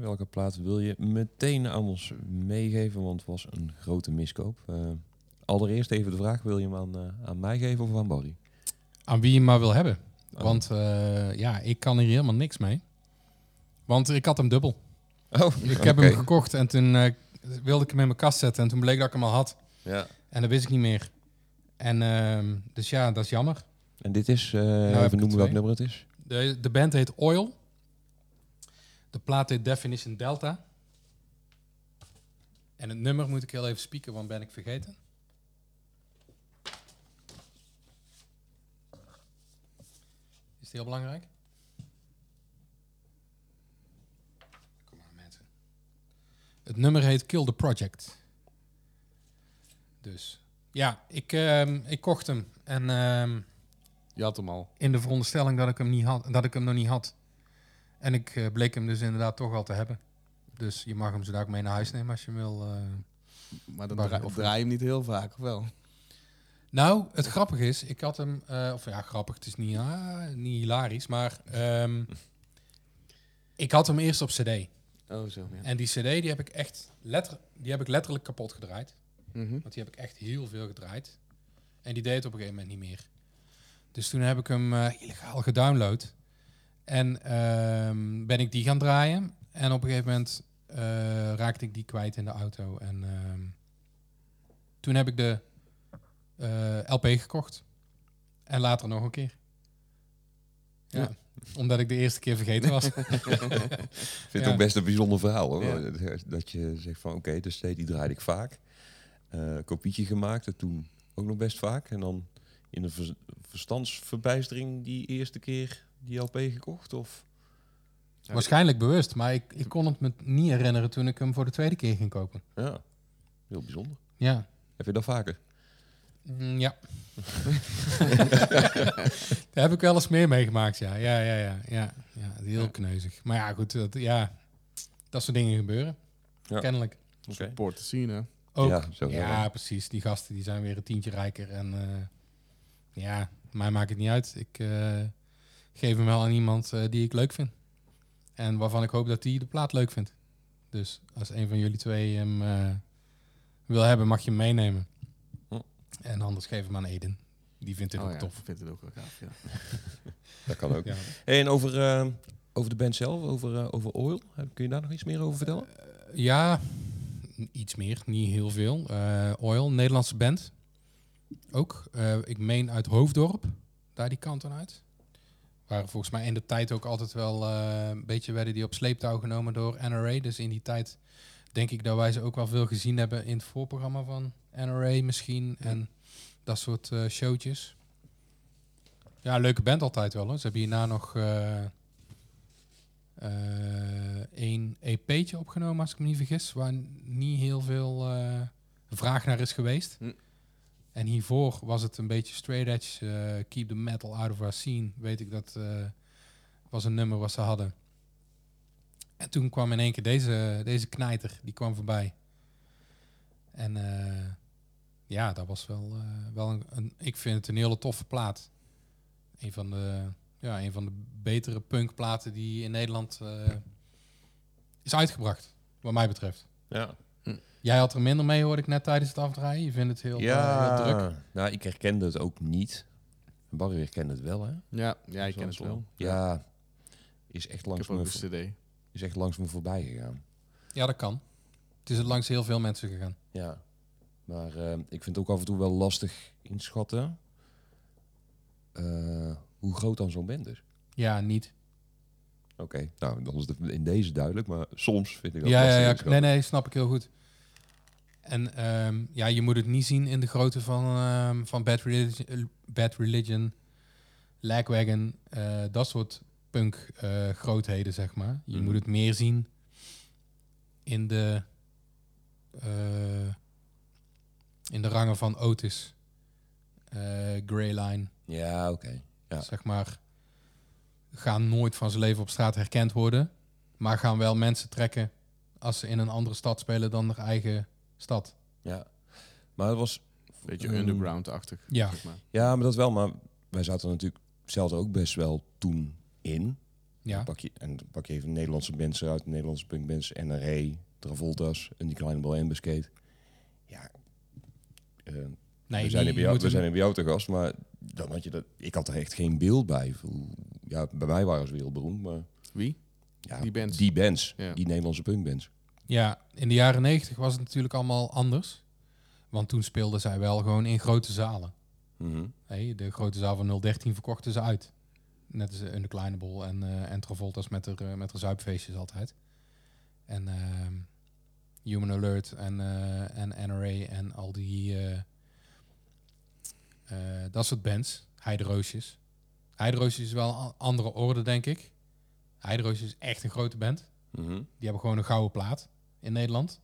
welke plaat wil je meteen aan ons meegeven, want het was een grote miskoop. Eh, allereerst even de vraag, wil je hem aan, eh, aan mij geven of aan Barry? Aan wie je maar wil hebben. Oh. Want eh, ja, ik kan hier helemaal niks mee. Want ik had hem dubbel. Oh, Ik heb hem gekocht en toen wilde ik hem in mijn kast zetten. En toen bleek dat ik hem al had. Ja. En dat wist ik niet meer. En ehm, dus ja, dat is jammer. En dit is, ik even noemen welk nummer het is. De, de band heet Oil. De plaat heet Definition Delta. En het nummer moet ik heel even spieken, want ben ik vergeten. Is het heel belangrijk? Kom maar mensen. Het nummer heet Kill the Project. Dus ja, ik, ehm, ik kocht hem. En ehm, Je had hem al. in de veronderstelling dat ik hem, niet had, dat ik hem nog niet had. En ik eh, bleek hem dus inderdaad toch al te hebben. Dus je mag hem zo ook mee naar huis nemen als je wil. eh. Maar dan draai, of- draai je hem niet heel vaak, of wel? Nou, het grappige is, ik had hem, eh, of ja, grappig, het is niet, ah, niet hilarisch, maar ehm, (laughs) ik had hem eerst op CD. Oh, zo. Ja. En die CD die heb ik echt letter, die heb ik letterlijk kapot gedraaid. Mhm. Want die heb ik echt heel veel gedraaid. En die deed het op een gegeven moment niet meer. Dus toen heb ik hem illegaal gedownload. En ehm, ben ik die gaan draaien. En op een gegeven moment eh, raakte ik die kwijt in de auto. En ehm, toen heb ik de eh, LP gekocht. En later nog een keer. Ja, Ja. omdat ik de eerste keer vergeten was. (laughs) Ik vind het Ja. ook best een bijzonder verhaal hoor. Ja. Dat je zegt van oké, de steed die draaide ik vaak. Eh kopietje gemaakt en toen ook nog best vaak. En dan in een vers- verstandsverbijstering die eerste keer die LP gekocht? Of? Waarschijnlijk bewust, maar ik, ik kon het me niet herinneren toen ik hem voor de tweede keer ging kopen. Ja, heel bijzonder. Ja. Heb je dat vaker? Mm, ja. (laughs) Daar heb ik wel eens meer meegemaakt, ja. Ja, ja, ja. ja, ja heel Ja. kneuzig. Maar ja, goed, dat, ja, dat soort dingen gebeuren. Ja. Kennelijk. Oké. Support te zien, hè? Ook. Ja, Ja, zo wel. precies. Die gasten die zijn weer een tientje rijker. En eh, ja, mij maakt het niet uit. Ik eh, geef hem wel aan iemand eh, die ik leuk vind. En waarvan ik hoop dat die de plaat leuk vindt. Dus als een van jullie twee hem eh, wil hebben, mag je hem meenemen. Hm. En anders geef hem aan Eden. Die vindt het Oh ook ja, tof. Ik vind het ook wel gaaf, ja. (laughs) Dat kan ook. Ja. Hey, en over, eh, over de band zelf, over, eh, over Oil, kun je daar nog iets meer over vertellen? Ja, iets meer, niet heel veel. Eh, Oil, Nederlandse band. Ook. Eh, ik meen uit Hoofddorp, daar die kant dan uit. Waren volgens mij in de tijd ook altijd wel eh, een beetje werden die op sleeptouw genomen door NRA. Dus in die tijd denk ik dat wij ze ook wel veel gezien hebben in het voorprogramma van NRA misschien. En dat soort eh, showtjes. Ja, leuke band altijd wel. Hoor. Ze hebben hierna nog eh één EP'tje opgenomen, als ik me niet vergis. Waar niet heel veel vraag naar is geweest. Hm. En hiervoor was het een beetje straight edge. eh, keep the metal out of our scene. Weet ik dat eh, was een nummer wat ze hadden. En toen kwam in één keer deze, deze knijter, die kwam voorbij. En eh, ja, dat was wel, wel een, een- Ik vind het een hele toffe plaat. Een van de, ja, een van de betere punkplaten die in Nederland is uitgebracht, wat mij betreft. Ja. Jij had er minder mee, hoorde ik net tijdens het afdraaien. Je vindt het heel, eh, heel druk. nou, ik herkende het ook niet. Barry herkende het wel, hè? Ja, ja ik ken het wel. Ja, is echt Ik langs, heb me, cd. is echt langs me voorbij gegaan. Ja, dat kan. Het is langs heel veel mensen gegaan. Ja, maar eh, ik vind het ook af en toe wel lastig inschatten eh, hoe groot dan zo'n band is. Ja, niet. Oké, nou, dan is het in deze duidelijk, maar soms vind ik dat Ja, ja, lastig ja. Nee, nee, snap ik heel goed. En ehm, ja, je moet het niet zien in de grootte van, ehm, van Bad, Religion, Bad Religion, Lagwagon, eh, dat soort punk eh, grootheden, zeg maar. Je Mhm. moet het meer zien in de, eh, in de rangen van Otis, Greyline, Ja, oké. Ja. zeg maar. Gaan nooit van zijn leven op straat herkend worden, maar gaan wel mensen trekken als ze in een andere stad spelen dan haar eigen stad. Ja. Maar het was... Beetje underground-achtig. Ja. zeg maar. Ja, maar dat wel. Maar wij zaten natuurlijk zelf ook best wel toen in. Ja, Dan pak je, en dan pak je even Nederlandse bands uit, Nederlandse punkbands, NRA, Travolta's, en die kleine bal Ambuscade. Ja, eh, nee, we, zijn die er bij jou, we zijn er bij jou te gast, maar dan had je dat, ik had er echt geen beeld bij. Ja, bij mij waren ze wereldberoemd, maar Wie? ja, Die bands. die bands, Ja. die Nederlandse punkbands. Ja, in de jaren negentig was het natuurlijk allemaal anders. Want toen speelden zij wel gewoon in grote zalen. Mhm. Hey, de grote zaal van 013 verkochten ze uit. Net als de kleine bol en, eh en Travolta's met de, met de zuipfeestjes altijd. En ehm, Human Alert en, eh, en NRA en al die... eh, eh, dat soort bands. Heideroosjes. Heideroosjes is wel een andere orde, denk ik. Heideroosjes is echt een grote band. Mhm. Die hebben gewoon een gouden plaat in Nederland.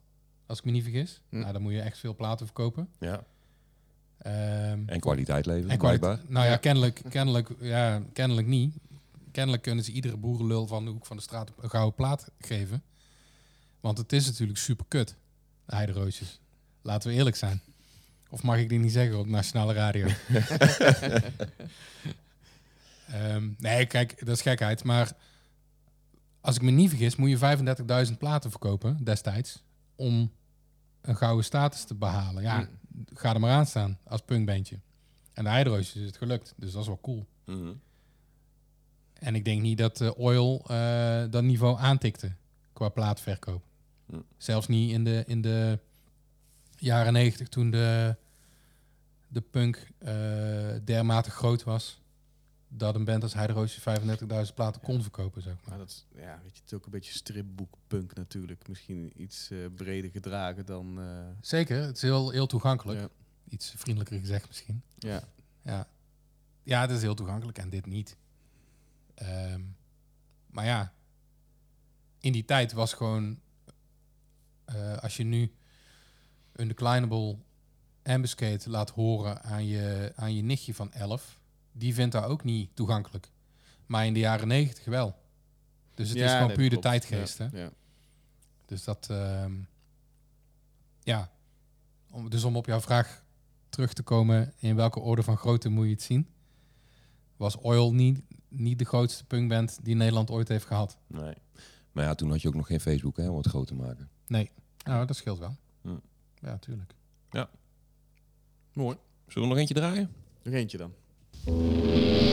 Als ik me niet vergis. Hm. Nou, dan moet je echt veel platen verkopen. Ja. Ehm, En kwaliteit leveren, en blijkbaar. Nou ja, kennelijk, kennelijk, ja, kennelijk niet. Kennelijk kunnen ze iedere boerenlul van de hoek van de straat een gouden plaat geven. Want het is natuurlijk super kut, de heideroosjes. Laten we eerlijk zijn. Of mag ik die niet zeggen op nationale radio? (laughs) Ehm, nee, kijk, dat is gekheid. Maar als ik me niet vergis, moet je 35.000 platen verkopen destijds. Om een gouden status te behalen. Ja, Hm. ga er maar aan staan als punkbandje. En de Heideroosjes is het gelukt, dus dat is wel cool. Mhm. En ik denk niet dat eh, Oil eh, dat niveau aantikte qua plaatverkoop. Hm. Zelfs niet in de, in de jaren negentig toen de, de punk eh, dermate groot was. Dat een band als Heideroosje 35.000 platen kon verkopen, zeg maar. Maar dat is, ja, weet je, het is ook een beetje stripboekpunk natuurlijk. Misschien iets eh, breder gedragen dan... eh, Zeker, het is heel, heel toegankelijk. ja. Iets vriendelijker gezegd misschien. ja. Ja. ja, het is heel toegankelijk en dit niet. Ehm, maar ja, in die tijd was gewoon... eh, als je nu een Declinable Ambuscade laat horen aan je, aan je nichtje van 11... die vindt dat ook niet toegankelijk. Maar in de jaren 90 wel. Dus het is Ja, gewoon puur de klopt. tijdgeest. Ja, Hè? ja. Dus dat... ehm, ja. Om, dus om op jouw vraag terug te komen... in welke orde van grootte moet je het zien... was Oil niet, niet de grootste punkband die Nederland ooit heeft gehad. Nee. Maar ja, toen had je ook nog geen Facebook hè, om het groot te maken. Nee. Nou, dat scheelt wel. Hm. Ja, tuurlijk. Mooi. Zullen we nog eentje draaien? Nog eentje dan. Juist.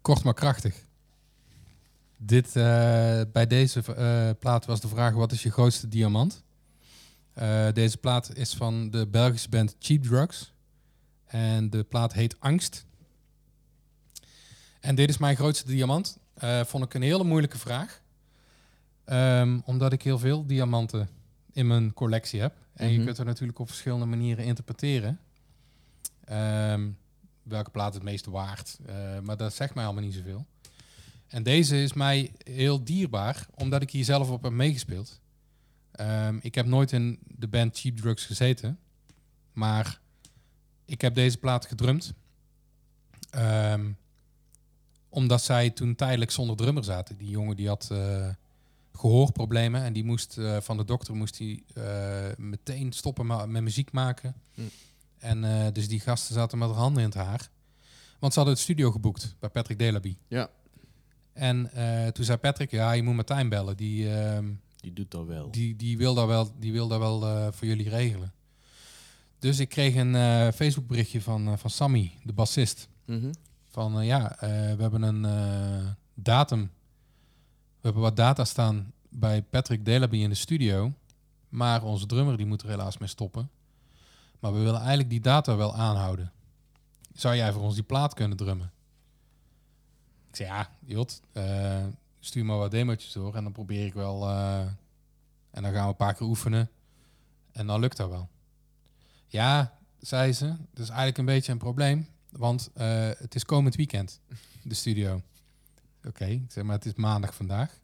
Kort maar krachtig. Dit, eh, bij deze eh, plaat was de vraag: wat is je grootste diamant? Eh, deze plaat is van de Belgische band Cheap Drugs. En de plaat heet Angst. En dit is mijn grootste diamant. Vond ik een hele moeilijke vraag. Ehm, omdat ik heel veel diamanten in mijn collectie heb. En je Mhm. kunt er natuurlijk op verschillende manieren interpreteren. Ehm, welke plaat het meest waard. Eh, maar dat zegt mij allemaal niet zoveel. En deze is mij heel dierbaar, omdat ik hier zelf op heb meegespeeld. Ehm, ik heb nooit in de band Cheap Drugs gezeten. Maar ik heb deze plaat gedrumd. Ehm, omdat zij toen tijdelijk zonder drummer zaten. Die jongen die had eh, gehoorproblemen. En die moest eh, van de dokter moest hij meteen stoppen met muziek maken. Hm. En eh, dus die gasten zaten met handen in het haar. Want ze hadden het studio geboekt bij Patrick Delaby. Ja. En eh, toen zei Patrick, ja, je moet Martijn bellen. Die, ehm, Die doet dat wel. die, die wil dat wel, die wil dat wel eh, voor jullie regelen. Dus ik kreeg een Facebook berichtje van, van Sammy, de bassist. Mhm. Van ja, we hebben een datum. We hebben wat data staan bij Patrick Delaby in de studio. Maar onze drummer die moet er helaas mee stoppen. Maar we willen eigenlijk die data wel aanhouden. Zou jij voor ons die plaat kunnen drummen? Ik zei ja, Jot, eh, stuur maar wat demootjes door en dan probeer ik wel. eh, en dan gaan we een paar keer oefenen. En dan lukt dat wel. Ja, zei ze, dat is eigenlijk een beetje een probleem. Want eh, het is komend weekend, de studio. Oké, zeg maar het is maandag vandaag.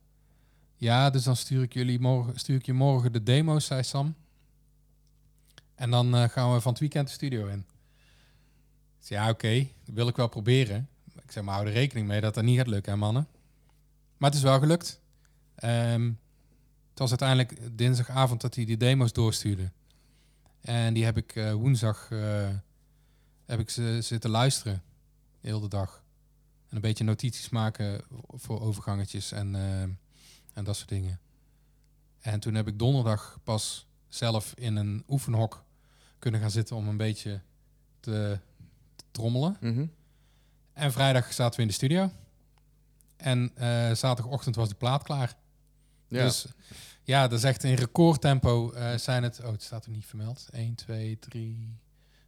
Ja, dus dan stuur ik, jullie morgen, stuur ik je morgen de demo's, zei Sam. En dan eh, gaan we van het weekend de studio in. Zei, ja, oké, dat wil ik wel proberen. Ik zeg maar, hou er rekening mee dat dat niet gaat lukken, hè, mannen. Maar het is wel gelukt. Ehm, het was uiteindelijk dinsdagavond dat hij die demo's doorstuurde. En die heb ik eh, woensdag eh, heb ik ze zitten luisteren. De hele dag. En een beetje notities maken voor overgangetjes en, en dat soort dingen. En toen heb ik donderdag pas zelf in een oefenhok kunnen gaan zitten om een beetje te, te trommelen. Mhm. En vrijdag zaten we in de studio. En eh, zaterdagochtend was de plaat klaar. Ja. Dus ja, dat is echt in recordtempo eh, zijn het... Oh, het staat er niet vermeld. 1, 2, 3,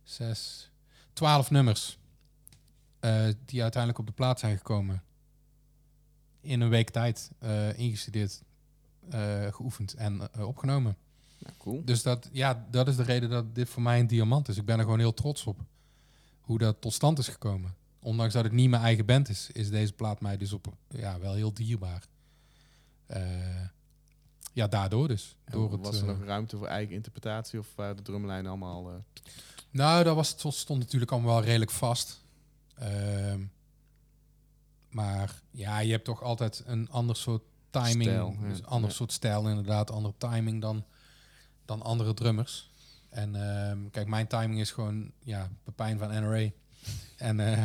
6, 12 nummers. eh, die uiteindelijk op de plaat zijn gekomen. In een week tijd ingestudeerd. geoefend en opgenomen. Cool. Dus dat, ja, dat is de reden dat dit voor mij een diamant is. Ik ben er gewoon heel trots op hoe dat tot stand is gekomen. Ondanks dat het niet mijn eigen band is, is deze plaat mij dus op, ja, wel heel dierbaar. Eh, ja, daardoor dus. En Door het, was er eh, nog ruimte voor eigen interpretatie of waren de drumlijnen allemaal... eh, Nou, dat was, het stond natuurlijk allemaal wel redelijk vast. Ehm, maar ja, je hebt toch altijd een ander soort timing. Stijl, ja. dus een ander Ja. soort stijl inderdaad, andere timing dan, dan andere drummers. En ehm, kijk, mijn timing is gewoon ja, Pepijn van NRA. en eh,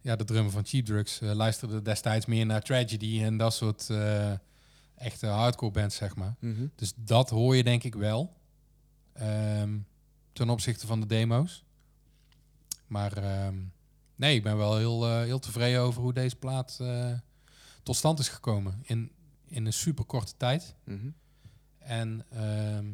ja, de drummer van Cheap Drugs eh, luisterde destijds meer naar Tragedy en dat soort eh, echte hardcore bands, zeg maar. mhm. Dus dat hoor je denk ik wel. Ehm, ten opzichte van de demo's. Maar ehm, nee, ik ben wel heel, heel tevreden over hoe deze plaat tot stand is gekomen. In, in een super korte tijd. Mhm. En ehm,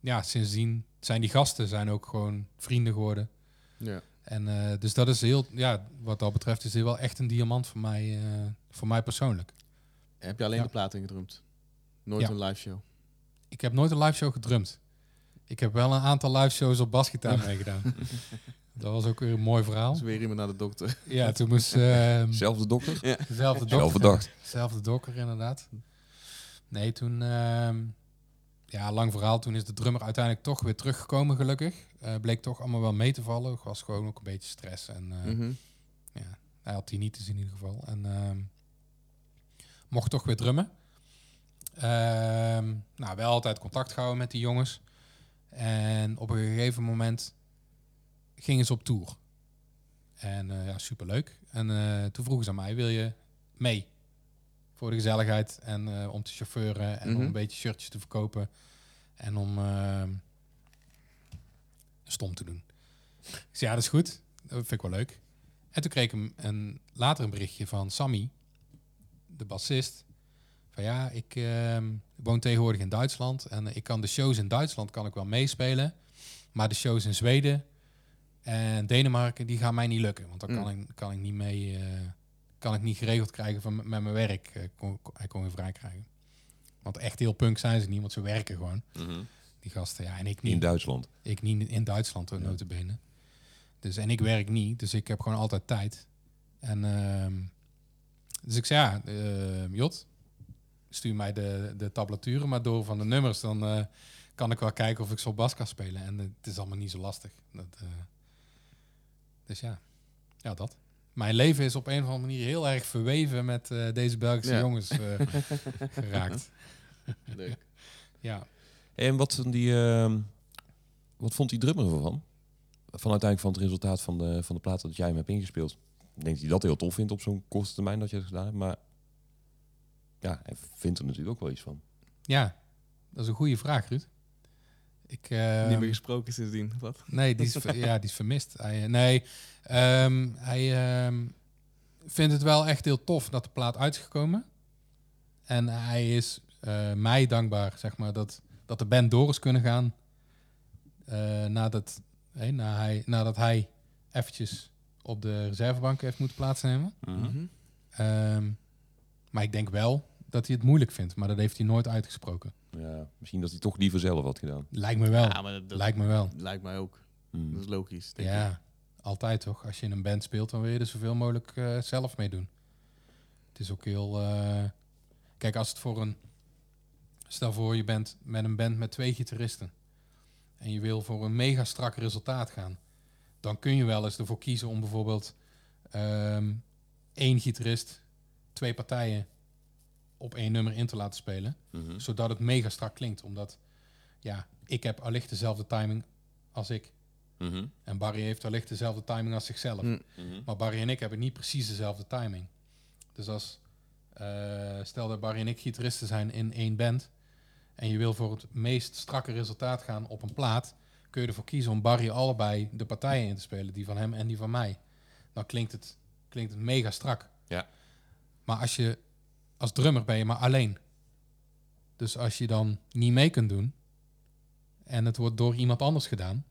ja, sindsdien zijn die gasten zijn ook gewoon vrienden geworden. Ja. En eh, dus dat is heel, ja, wat dat betreft is dit wel echt een diamant voor mij, eh, voor mij persoonlijk. Heb je alleen Ja. de plaat ingedrumd? Nooit Ja. een live show? Ik heb nooit een live show gedrumd. Ik heb wel een aantal live shows op basgitaar meegedaan. (laughs) Dat was ook weer een mooi verhaal. Dus weer iemand naar de dokter. Ja, toen moest ehm Zelfde dokter? dezelfde Zelf dokter. verdacht. Zelfde dokker, inderdaad. Nee, toen... ja, lang verhaal. Toen is de drummer uiteindelijk toch weer teruggekomen, gelukkig. Eh, bleek toch allemaal wel mee te vallen. Het was gewoon ook een beetje stress. En eh, Mhm. ja, hij had tinnitus in ieder geval. En ehm, mocht toch weer drummen. Ehm, nou, wel altijd contact gehouden met die jongens. En op een gegeven moment gingen ze op tour. En eh, ja, superleuk. En toen vroegen ze aan mij, wil je mee? Voor de gezelligheid en eh, om te chauffeuren en om Mhm. een beetje shirtjes te verkopen. En om ehm, stom te doen. Ik zei, ja, dat is goed. Dat vind ik wel leuk. En toen kreeg ik een, een, later een berichtje van Sammy, de bassist. Van ja, ik ehm, woon tegenwoordig in Duitsland en ik kan de shows in Duitsland kan ik wel meespelen. Maar de shows in Zweden en Denemarken, die gaan mij niet lukken. Want dan kan, ik, kan ik niet mee, eh, kan ik niet geregeld krijgen van, met mijn werk. eh, kon, kon- hij kon weer vrij krijgen. Want echt heel punk zijn ze niet, want ze werken gewoon. Die gasten, ja, en ik niet. In Duitsland. Ik niet in Duitsland, ja. notabene. Dus, en ik werk niet, dus ik heb gewoon altijd tijd. En, ehm, dus ik zei, ja, eh, Jot, stuur mij de, de tablaturen maar door van de nummers. Dan eh, kan ik wel kijken of ik zo bas kan spelen. En het is allemaal niet zo lastig. Dat, eh, dus ja, ja, dat. Mijn leven is op een of andere manier heel erg verweven met eh, deze Belgische Ja. jongens eh, (laughs) geraakt. Leuk. (laughs) Ja. En wat, die, ehm, wat vond die drummer ervan? Van uiteindelijk van het resultaat van de, van de plaat dat jij hem hebt ingespeeld. Ik denk dat hij dat heel tof vindt op zo'n korte termijn dat je het gedaan hebt. Maar ja, hij vindt er natuurlijk ook wel iets van. ja, dat is een goede vraag, Ruud. Ik, Niet ehm, meer gesproken sindsdien. Wat? Nee, die is, ja, die is vermist. Hij, eh, nee, ehm, hij ehm, vindt het wel echt heel tof dat de plaat uit is gekomen. En hij is eh, mij dankbaar, zeg maar, dat, dat de band door is kunnen gaan. eh, nadat, hé, na hij, nadat hij eventjes op de reservebank heeft moeten plaatsnemen. Mhm. Ehm, maar ik denk wel dat hij het moeilijk vindt. Maar dat heeft hij nooit uitgesproken. Ja, misschien dat hij toch liever zelf had gedaan. Lijkt me wel. Ja, maar dat, dat Lijkt me wel. lijkt mij ook. Mm. Dat is logisch. Denk ik. Ja, altijd toch. Als je in een band speelt, dan wil je er zoveel mogelijk eh, zelf mee doen. Het is ook heel... eh, Kijk, als het voor een... Stel voor, je bent met een band met twee gitaristen. En je wil voor een mega strak resultaat gaan. Dan kun je wel eens ervoor kiezen om bijvoorbeeld... ehm, één gitarist, twee partijen op één nummer in te laten spelen. Mhm. Zodat het mega strak klinkt. Omdat, ja, ik heb allicht dezelfde timing als ik. Mhm. En Barry heeft wellicht dezelfde timing als zichzelf. Mm. Mhm. Maar Barry en ik hebben niet precies dezelfde timing. Dus als, eh, stel dat Barry en ik gitaristen zijn in één band... en je wil voor het meest strakke resultaat gaan op een plaat... kun je ervoor kiezen om Barry allebei de partijen in te spelen. Die van hem en die van mij. Dan klinkt het, klinkt het mega strak. Ja. Maar als je als drummer ben je maar alleen. Dus als je dan niet mee kunt doen... en het wordt door iemand anders gedaan...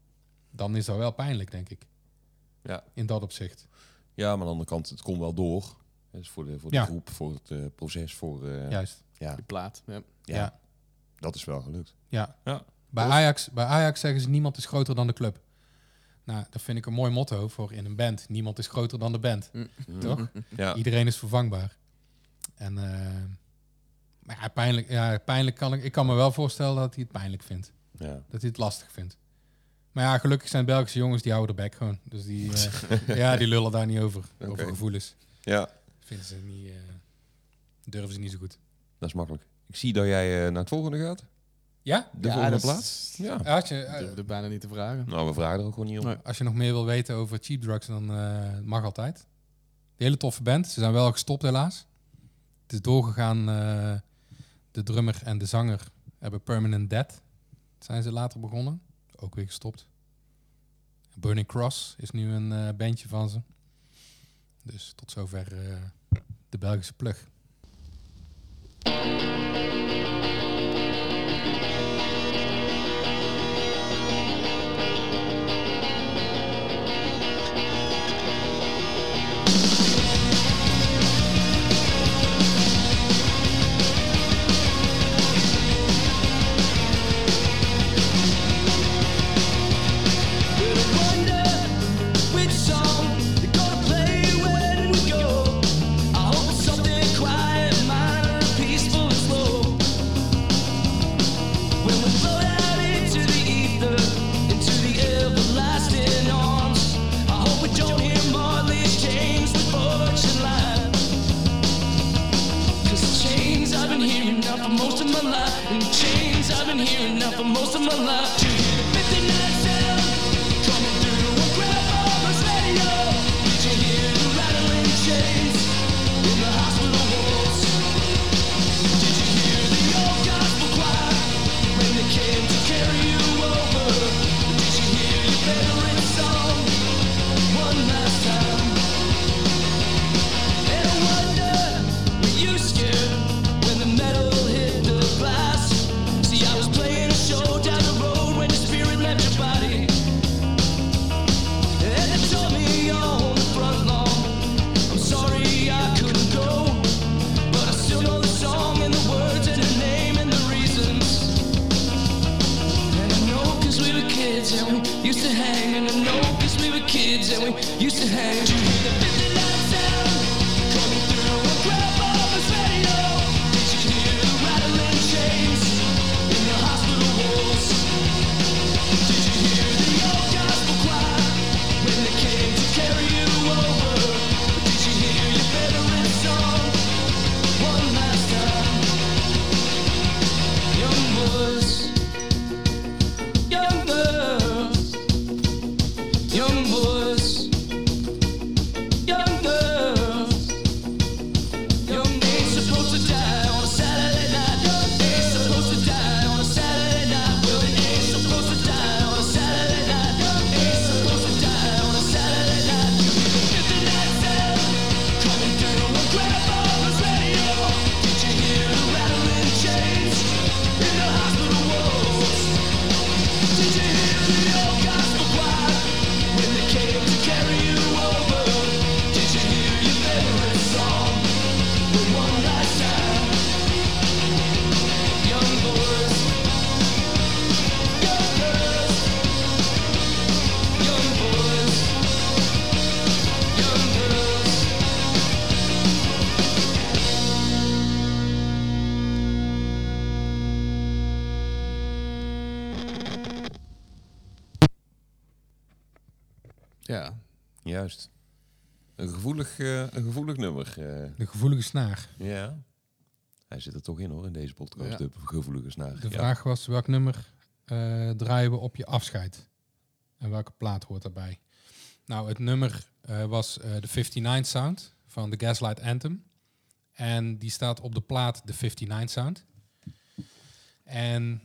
dan is dat wel pijnlijk, denk ik. Ja. In dat opzicht. ja, maar aan de andere kant, het komt wel door. Dus voor de, voor de Ja. groep, voor het eh, proces, voor, eh, Juist. Ja, Die plaat. Ja. ja, Ja. dat is wel gelukt. Ja. Ja. Bij, Ajax, bij Ajax zeggen ze niemand is groter dan de club. Nou, dat vind ik een mooi motto voor in een band. Niemand is groter dan de band. Toch? Ja, Iedereen is vervangbaar. En, eh, maar ja, pijnlijk, ja, pijnlijk kan ik... Ik kan me wel voorstellen dat hij het pijnlijk vindt. ja. Dat hij het lastig vindt. Maar ja, gelukkig zijn Belgische jongens die houden de bek gewoon. Dus die, eh, (laughs) ja, die lullen daar niet over. Over gevoelens. ja, Vinden ze niet... eh, durven ze niet zo goed. dat is makkelijk. Ik zie dat jij eh, naar het volgende gaat. Ja? De Ja, volgende plaats. Ja. Als je, durfde bijna niet te vragen. Nou, we vragen er ook gewoon niet om. Nee. Als je nog meer wil weten over cheap drugs, dan eh, mag altijd. De hele toffe band. Ze zijn wel gestopt helaas. Het is doorgegaan. eh, de drummer en de zanger hebben Permanent Dead. Zijn ze later begonnen. Ook weer gestopt. Burning Cross is nu een eh, bandje van ze. Dus tot zover eh, de Belgische plug. Ja. Juist. Een gevoelig, eh, een gevoelig nummer. eh. De gevoelige snaar. ja. Hij zit er toch in hoor, in deze podcast. Ja. De gevoelige snaar. De Ja. vraag was welk nummer eh, draaien we op je afscheid? En welke plaat hoort daarbij? Nou, het nummer was de 59 Sound van de Gaslight Anthem. En die staat op de plaat de 59 Sound. En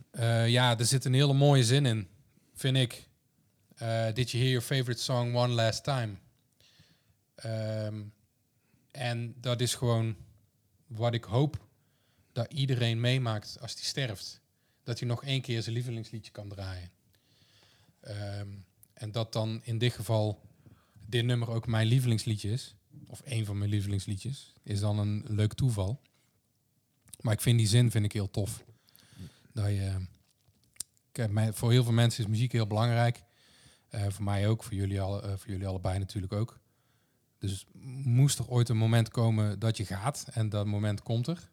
ja, er zit een hele mooie zin in, vind ik. Eh, Did you hear your favorite song one last time? Ehm, en dat is gewoon wat ik hoop dat iedereen meemaakt als hij sterft. Dat hij nog één keer zijn lievelingsliedje kan draaien. Ehm, en dat dan in dit geval dit nummer ook mijn lievelingsliedje is. Of één van mijn lievelingsliedjes. Is dan een leuk toeval. Maar ik vind die zin vind ik heel tof. Dat je, voor heel veel mensen is muziek heel belangrijk. Eh, voor mij ook, voor jullie, alle, eh, voor jullie allebei natuurlijk ook. Dus moest er ooit een moment komen dat je gaat, en dat moment komt er,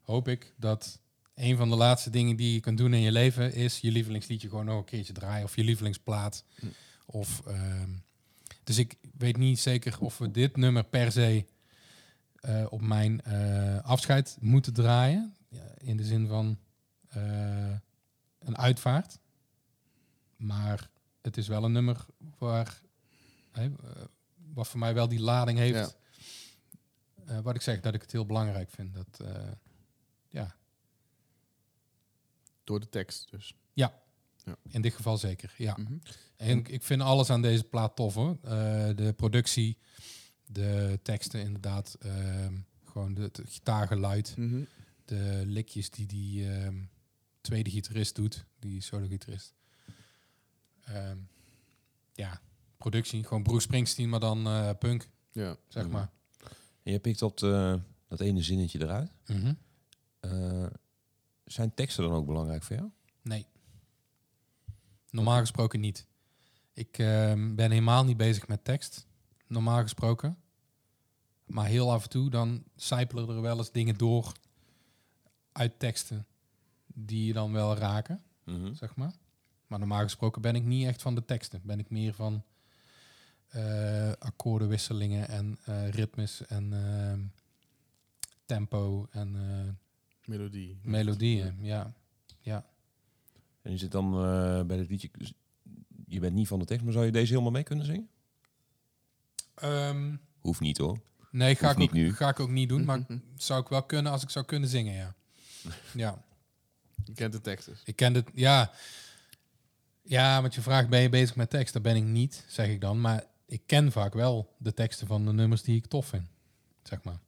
hoop ik dat een van de laatste dingen die je kunt doen in je leven is je lievelingsliedje gewoon nog een keertje draaien of je lievelingsplaat. Of, ehm, dus ik weet niet zeker of we dit nummer per se eh, op mijn afscheid moeten draaien. Ja, in de zin van een uitvaart. Maar het is wel een nummer waar, eh, wat voor mij wel die lading heeft. Eh, wat ik zeg, dat ik het heel belangrijk vind. Dat, eh, ja, Door de tekst dus. in dit geval zeker. Ja. Mhm. En ik- ik vind alles aan deze plaat tof hoor. De productie, de teksten inderdaad. ehm, gewoon de, het gitaargeluid. Mhm. De likjes die die ehm, tweede gitarist doet. Die solo-gitarist. Ehm, ja, productie. Gewoon Bruce Springsteen, maar dan eh, punk, Ja. zeg Mhm. maar. En je pikt dat, eh, dat ene zinnetje eruit. Mhm. Eh, zijn teksten dan ook belangrijk voor jou? Nee. Normaal gesproken niet. Ik ehm, ben helemaal niet bezig met tekst. Normaal gesproken. Maar heel af en toe dan sijpelen er wel eens dingen door uit teksten die je dan wel raken, Mhm. zeg maar. Maar normaal gesproken ben ik niet echt van de teksten. Ben ik meer van eh, akkoordenwisselingen en eh, ritmes en ehm, tempo en eh, Melodie. melodieën. Ja. ja. En is het dan eh, bij dit liedje... Je bent niet van de tekst, maar zou je deze helemaal mee kunnen zingen? Ehm, Hoeft niet hoor. Nee, ga Hoeft ik, niet ook, nu. ga ik ook niet doen. Maar zou ik wel kunnen als ik zou kunnen zingen, ja. (laughs) Ja, Je kent de tekst dus. ik ken het. Ja, ja want je vraagt, ben je bezig met tekst? Dat ben ik niet, zeg ik dan. Maar ik ken vaak wel de teksten van de nummers die ik tof vind. Zeg maar.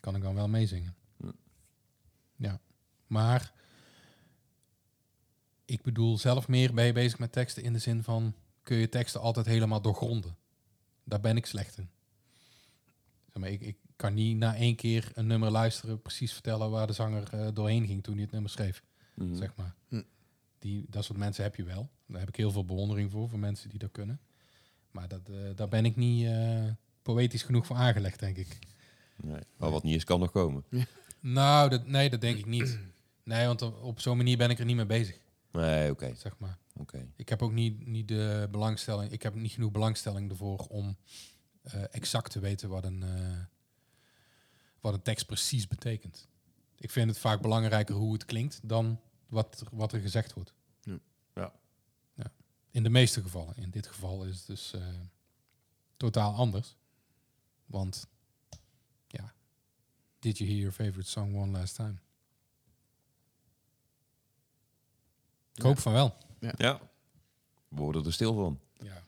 Kan ik dan wel meezingen. Hm. Ja. Maar ik bedoel zelf meer, ben je bezig met teksten in de zin van... kun je teksten altijd helemaal doorgronden? Daar ben ik slecht in. Zeg maar, ik, ik kan niet na één keer een nummer luisteren... precies vertellen waar de zanger eh, doorheen ging toen hij het nummer schreef Mhm. zeg maar. Hm. Die, dat soort mensen heb je wel. Daar heb ik heel veel bewondering voor, voor mensen die dat kunnen. Maar dat, eh, daar ben ik niet eh, poëtisch genoeg voor aangelegd, denk ik. Nee. Maar wat niet is, kan nog komen. Nou, dat, nee, dat denk ik niet. Nee, want op, zo'n manier ben ik er niet mee bezig, Nee, oké. zeg maar. oké. Ik heb ook niet, niet de belangstelling, ik heb niet genoeg belangstelling ervoor om eh, exact te weten wat een, eh, wat een tekst precies betekent. Ik vind het vaak belangrijker hoe het klinkt dan wat, er- wat er gezegd wordt. Ja. Ja. ja. In de meeste gevallen. In dit geval is het dus eh, totaal anders. Want, ja, did you hear your favorite song one last time? Ik hoop van wel. Ja. We worden er stil van. Ja.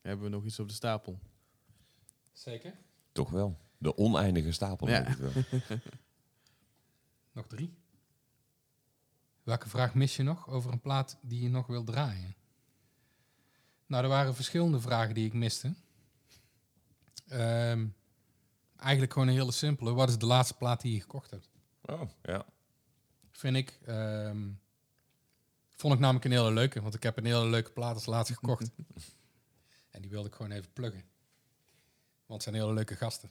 Hebben we nog iets op de stapel? Zeker. Toch wel. De oneindige stapel. Ja. (laughs) Nog drie. Welke vraag mis je nog over een plaat die je nog wil draaien? Nou, er waren verschillende vragen die ik miste. Ehm, eigenlijk gewoon een hele simpele. Wat is de laatste plaat die je gekocht hebt? Oh, ja. Vind ik. ehm, vond ik namelijk een hele leuke. Want ik heb een hele leuke plaat als laatste gekocht. (laughs) en die wilde ik gewoon even pluggen. Want het zijn hele leuke gasten.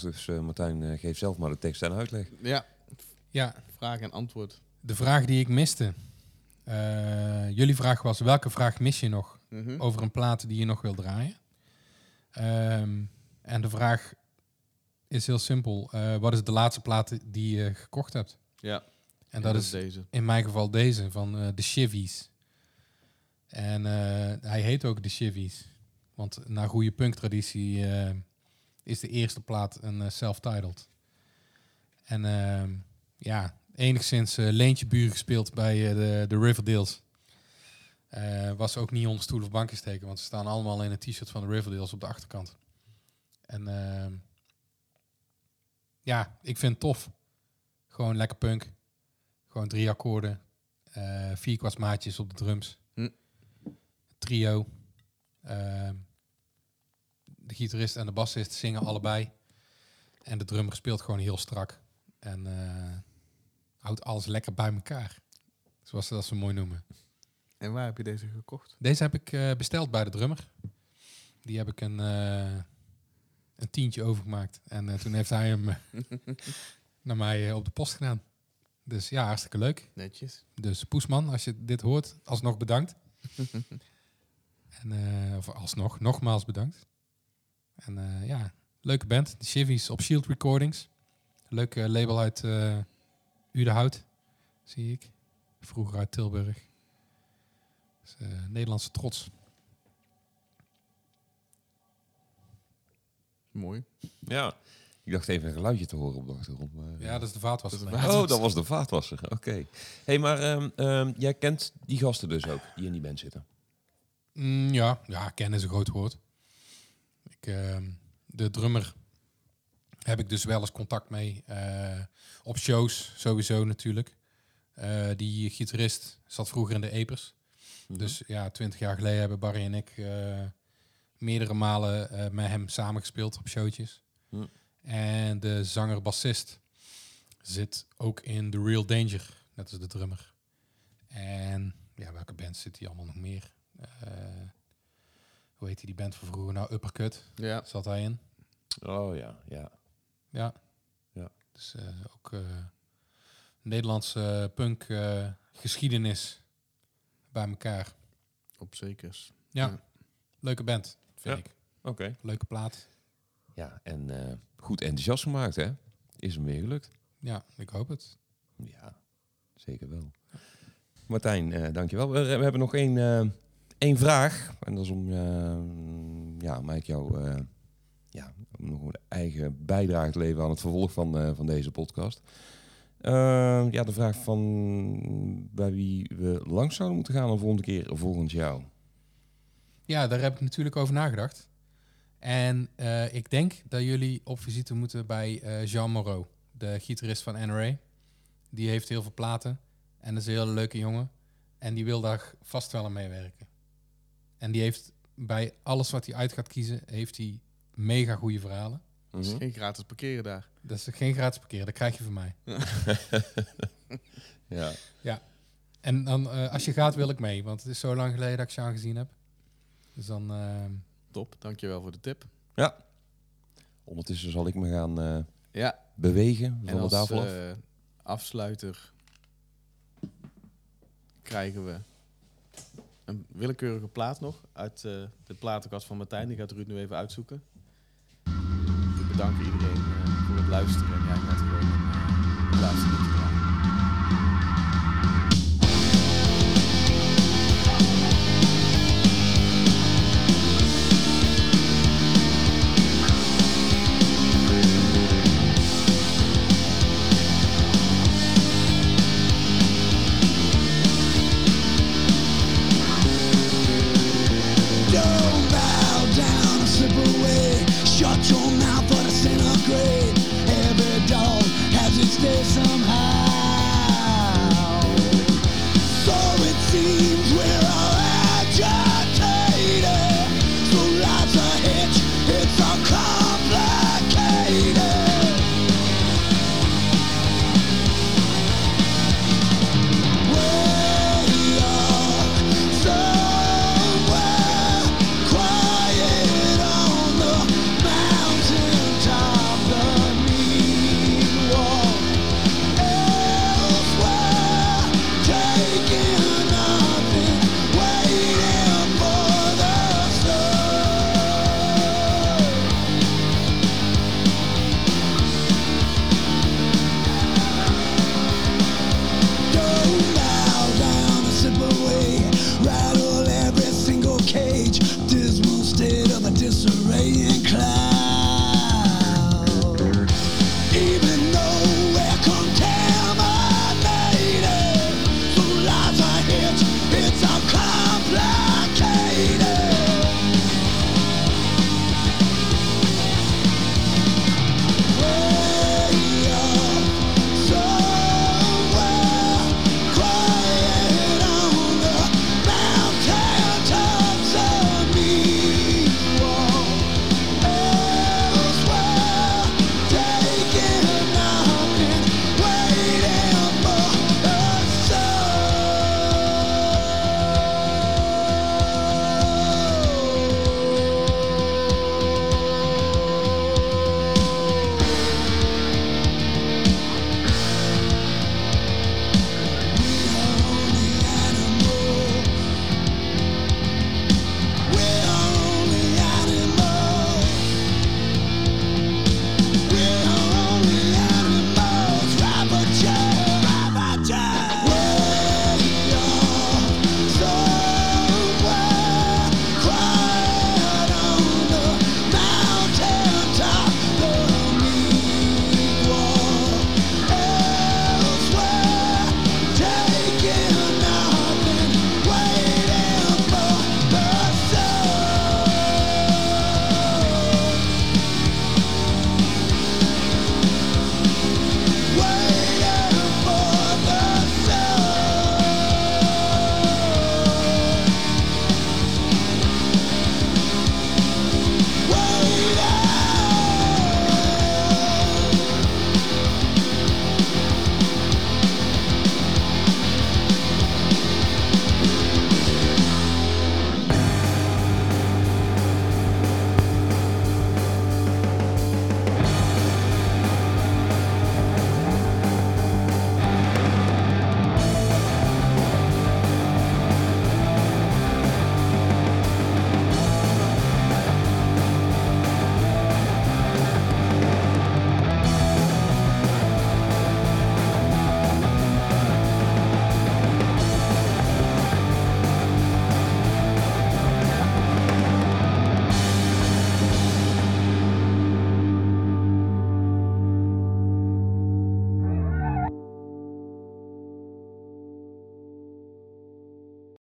Vraag, dus eh, Martijn, eh, geef zelf maar de tekst en uitleg. Ja, Ja, vraag en antwoord. de vraag die ik miste. Eh, jullie vraag was, welke vraag mis je nog Mhm. over een plaat die je nog wil draaien? Ehm, en de vraag is heel simpel. Eh, wat is de laatste plaat die je gekocht hebt? Ja, En dat is deze. in mijn geval deze van eh, de Chivies. En eh, hij heet ook de Chivies. Want naar goede punktraditie eh is de eerste plaat een eh, self-titled. En ehm, ja, enigszins eh leentje buren gespeeld bij eh, de, de Riverdales. Was ook niet onder stoel of banken steken, want ze staan allemaal in een t-shirt van de Riverdales op de achterkant. En ehm, ja, ik vind het tof. Gewoon lekker punk. Gewoon drie akkoorden. eh vier kwartsmaatjes op de drums. Hm. Trio. Ehm, de gitarist en de bassist zingen allebei. En de drummer speelt gewoon heel strak. En eh, houdt alles lekker bij elkaar. Zoals ze dat zo mooi noemen. En waar heb je deze gekocht? Deze heb ik eh, besteld bij de drummer. Die heb ik een, eh, een tientje overgemaakt. En toen heeft hij hem (laughs) naar mij op de post gedaan. Dus ja, hartstikke leuk. Netjes. Dus Poesman, als je dit hoort, alsnog bedankt. (laughs) en, of alsnog, nogmaals bedankt. En eh, ja, leuke band. De Chivies op Shield Recordings. Leuk eh, label uit eh Udenhout, zie ik. Vroeger uit Tilburg. Dus, Nederlandse trots. Mooi. Ja. Ik dacht even een geluidje te horen op de achtergrond. Maar, Ja, dat is de vaatwasser. Dat is de denk ik. Oh, dat was de vaatwasser. Oké. hey, maar ehm, ehm, jij kent die gasten dus ook, die in die band zitten? Mm, ja, ja, kennen is een groot woord. Ik, ehm, de drummer heb ik dus wel eens contact mee. eh, op shows sowieso natuurlijk. Eh, die gitarist zat vroeger in de Epers. Mhm. Dus ja, twintig jaar geleden hebben Barry en ik eh, meerdere malen met hem samengespeeld op showtjes. Hm. En de zanger-bassist zit ook in The Real Danger, net als de drummer. En ja, welke band zit hij allemaal nog meer? Hoe heet die, die band van vroeger? Nou, Uppercut Ja. zat hij in. Oh ja, ja. Ja. Ja. Dus eh, ook eh, Nederlandse punk eh, geschiedenis bij elkaar. Op zekers. Ja. Ja. Leuke band, vind Ja. ik. Oké. Leuke plaat. Ja, en goed enthousiast gemaakt, hè? Is hem weer gelukt? Ja, ik hoop het. Ja, zeker wel. Martijn, dankjewel. We, we hebben nog één, één vraag. En dat is om, eh, ja, eigenlijk jou eh, ja, om nog een eigen bijdrage te leveren aan het vervolg van, eh, van deze podcast. Ja, de vraag van bij wie we langs zouden moeten gaan de volgende keer volgens jou. Ja, daar heb ik natuurlijk over nagedacht. En ik denk dat jullie op visite moeten bij Jean Moreau, de gitarist van NRA. Die heeft heel veel platen en is een hele leuke jongen. En die wil daar vast wel aan meewerken. En die heeft bij alles wat hij uit gaat kiezen, heeft hij mega goede verhalen. Het is Mhm. geen gratis parkeren daar. Dat is geen gratis parkeren, dat krijg je van mij. (laughs) Ja. En dan, eh, als je gaat, wil ik mee, want het is zo lang geleden dat ik Jean gezien heb. Dus dan, ehm, Top, dankjewel voor de tip. ja. Ondertussen zal ik me gaan eh, Ja, bewegen en van de tafel af. afsluiter krijgen we een willekeurige plaat nog uit eh, de platenkast van Martijn. Die gaat Ruud nu even uitzoeken. We bedanken iedereen eh, voor het luisteren en jij gewoon uh, draaien.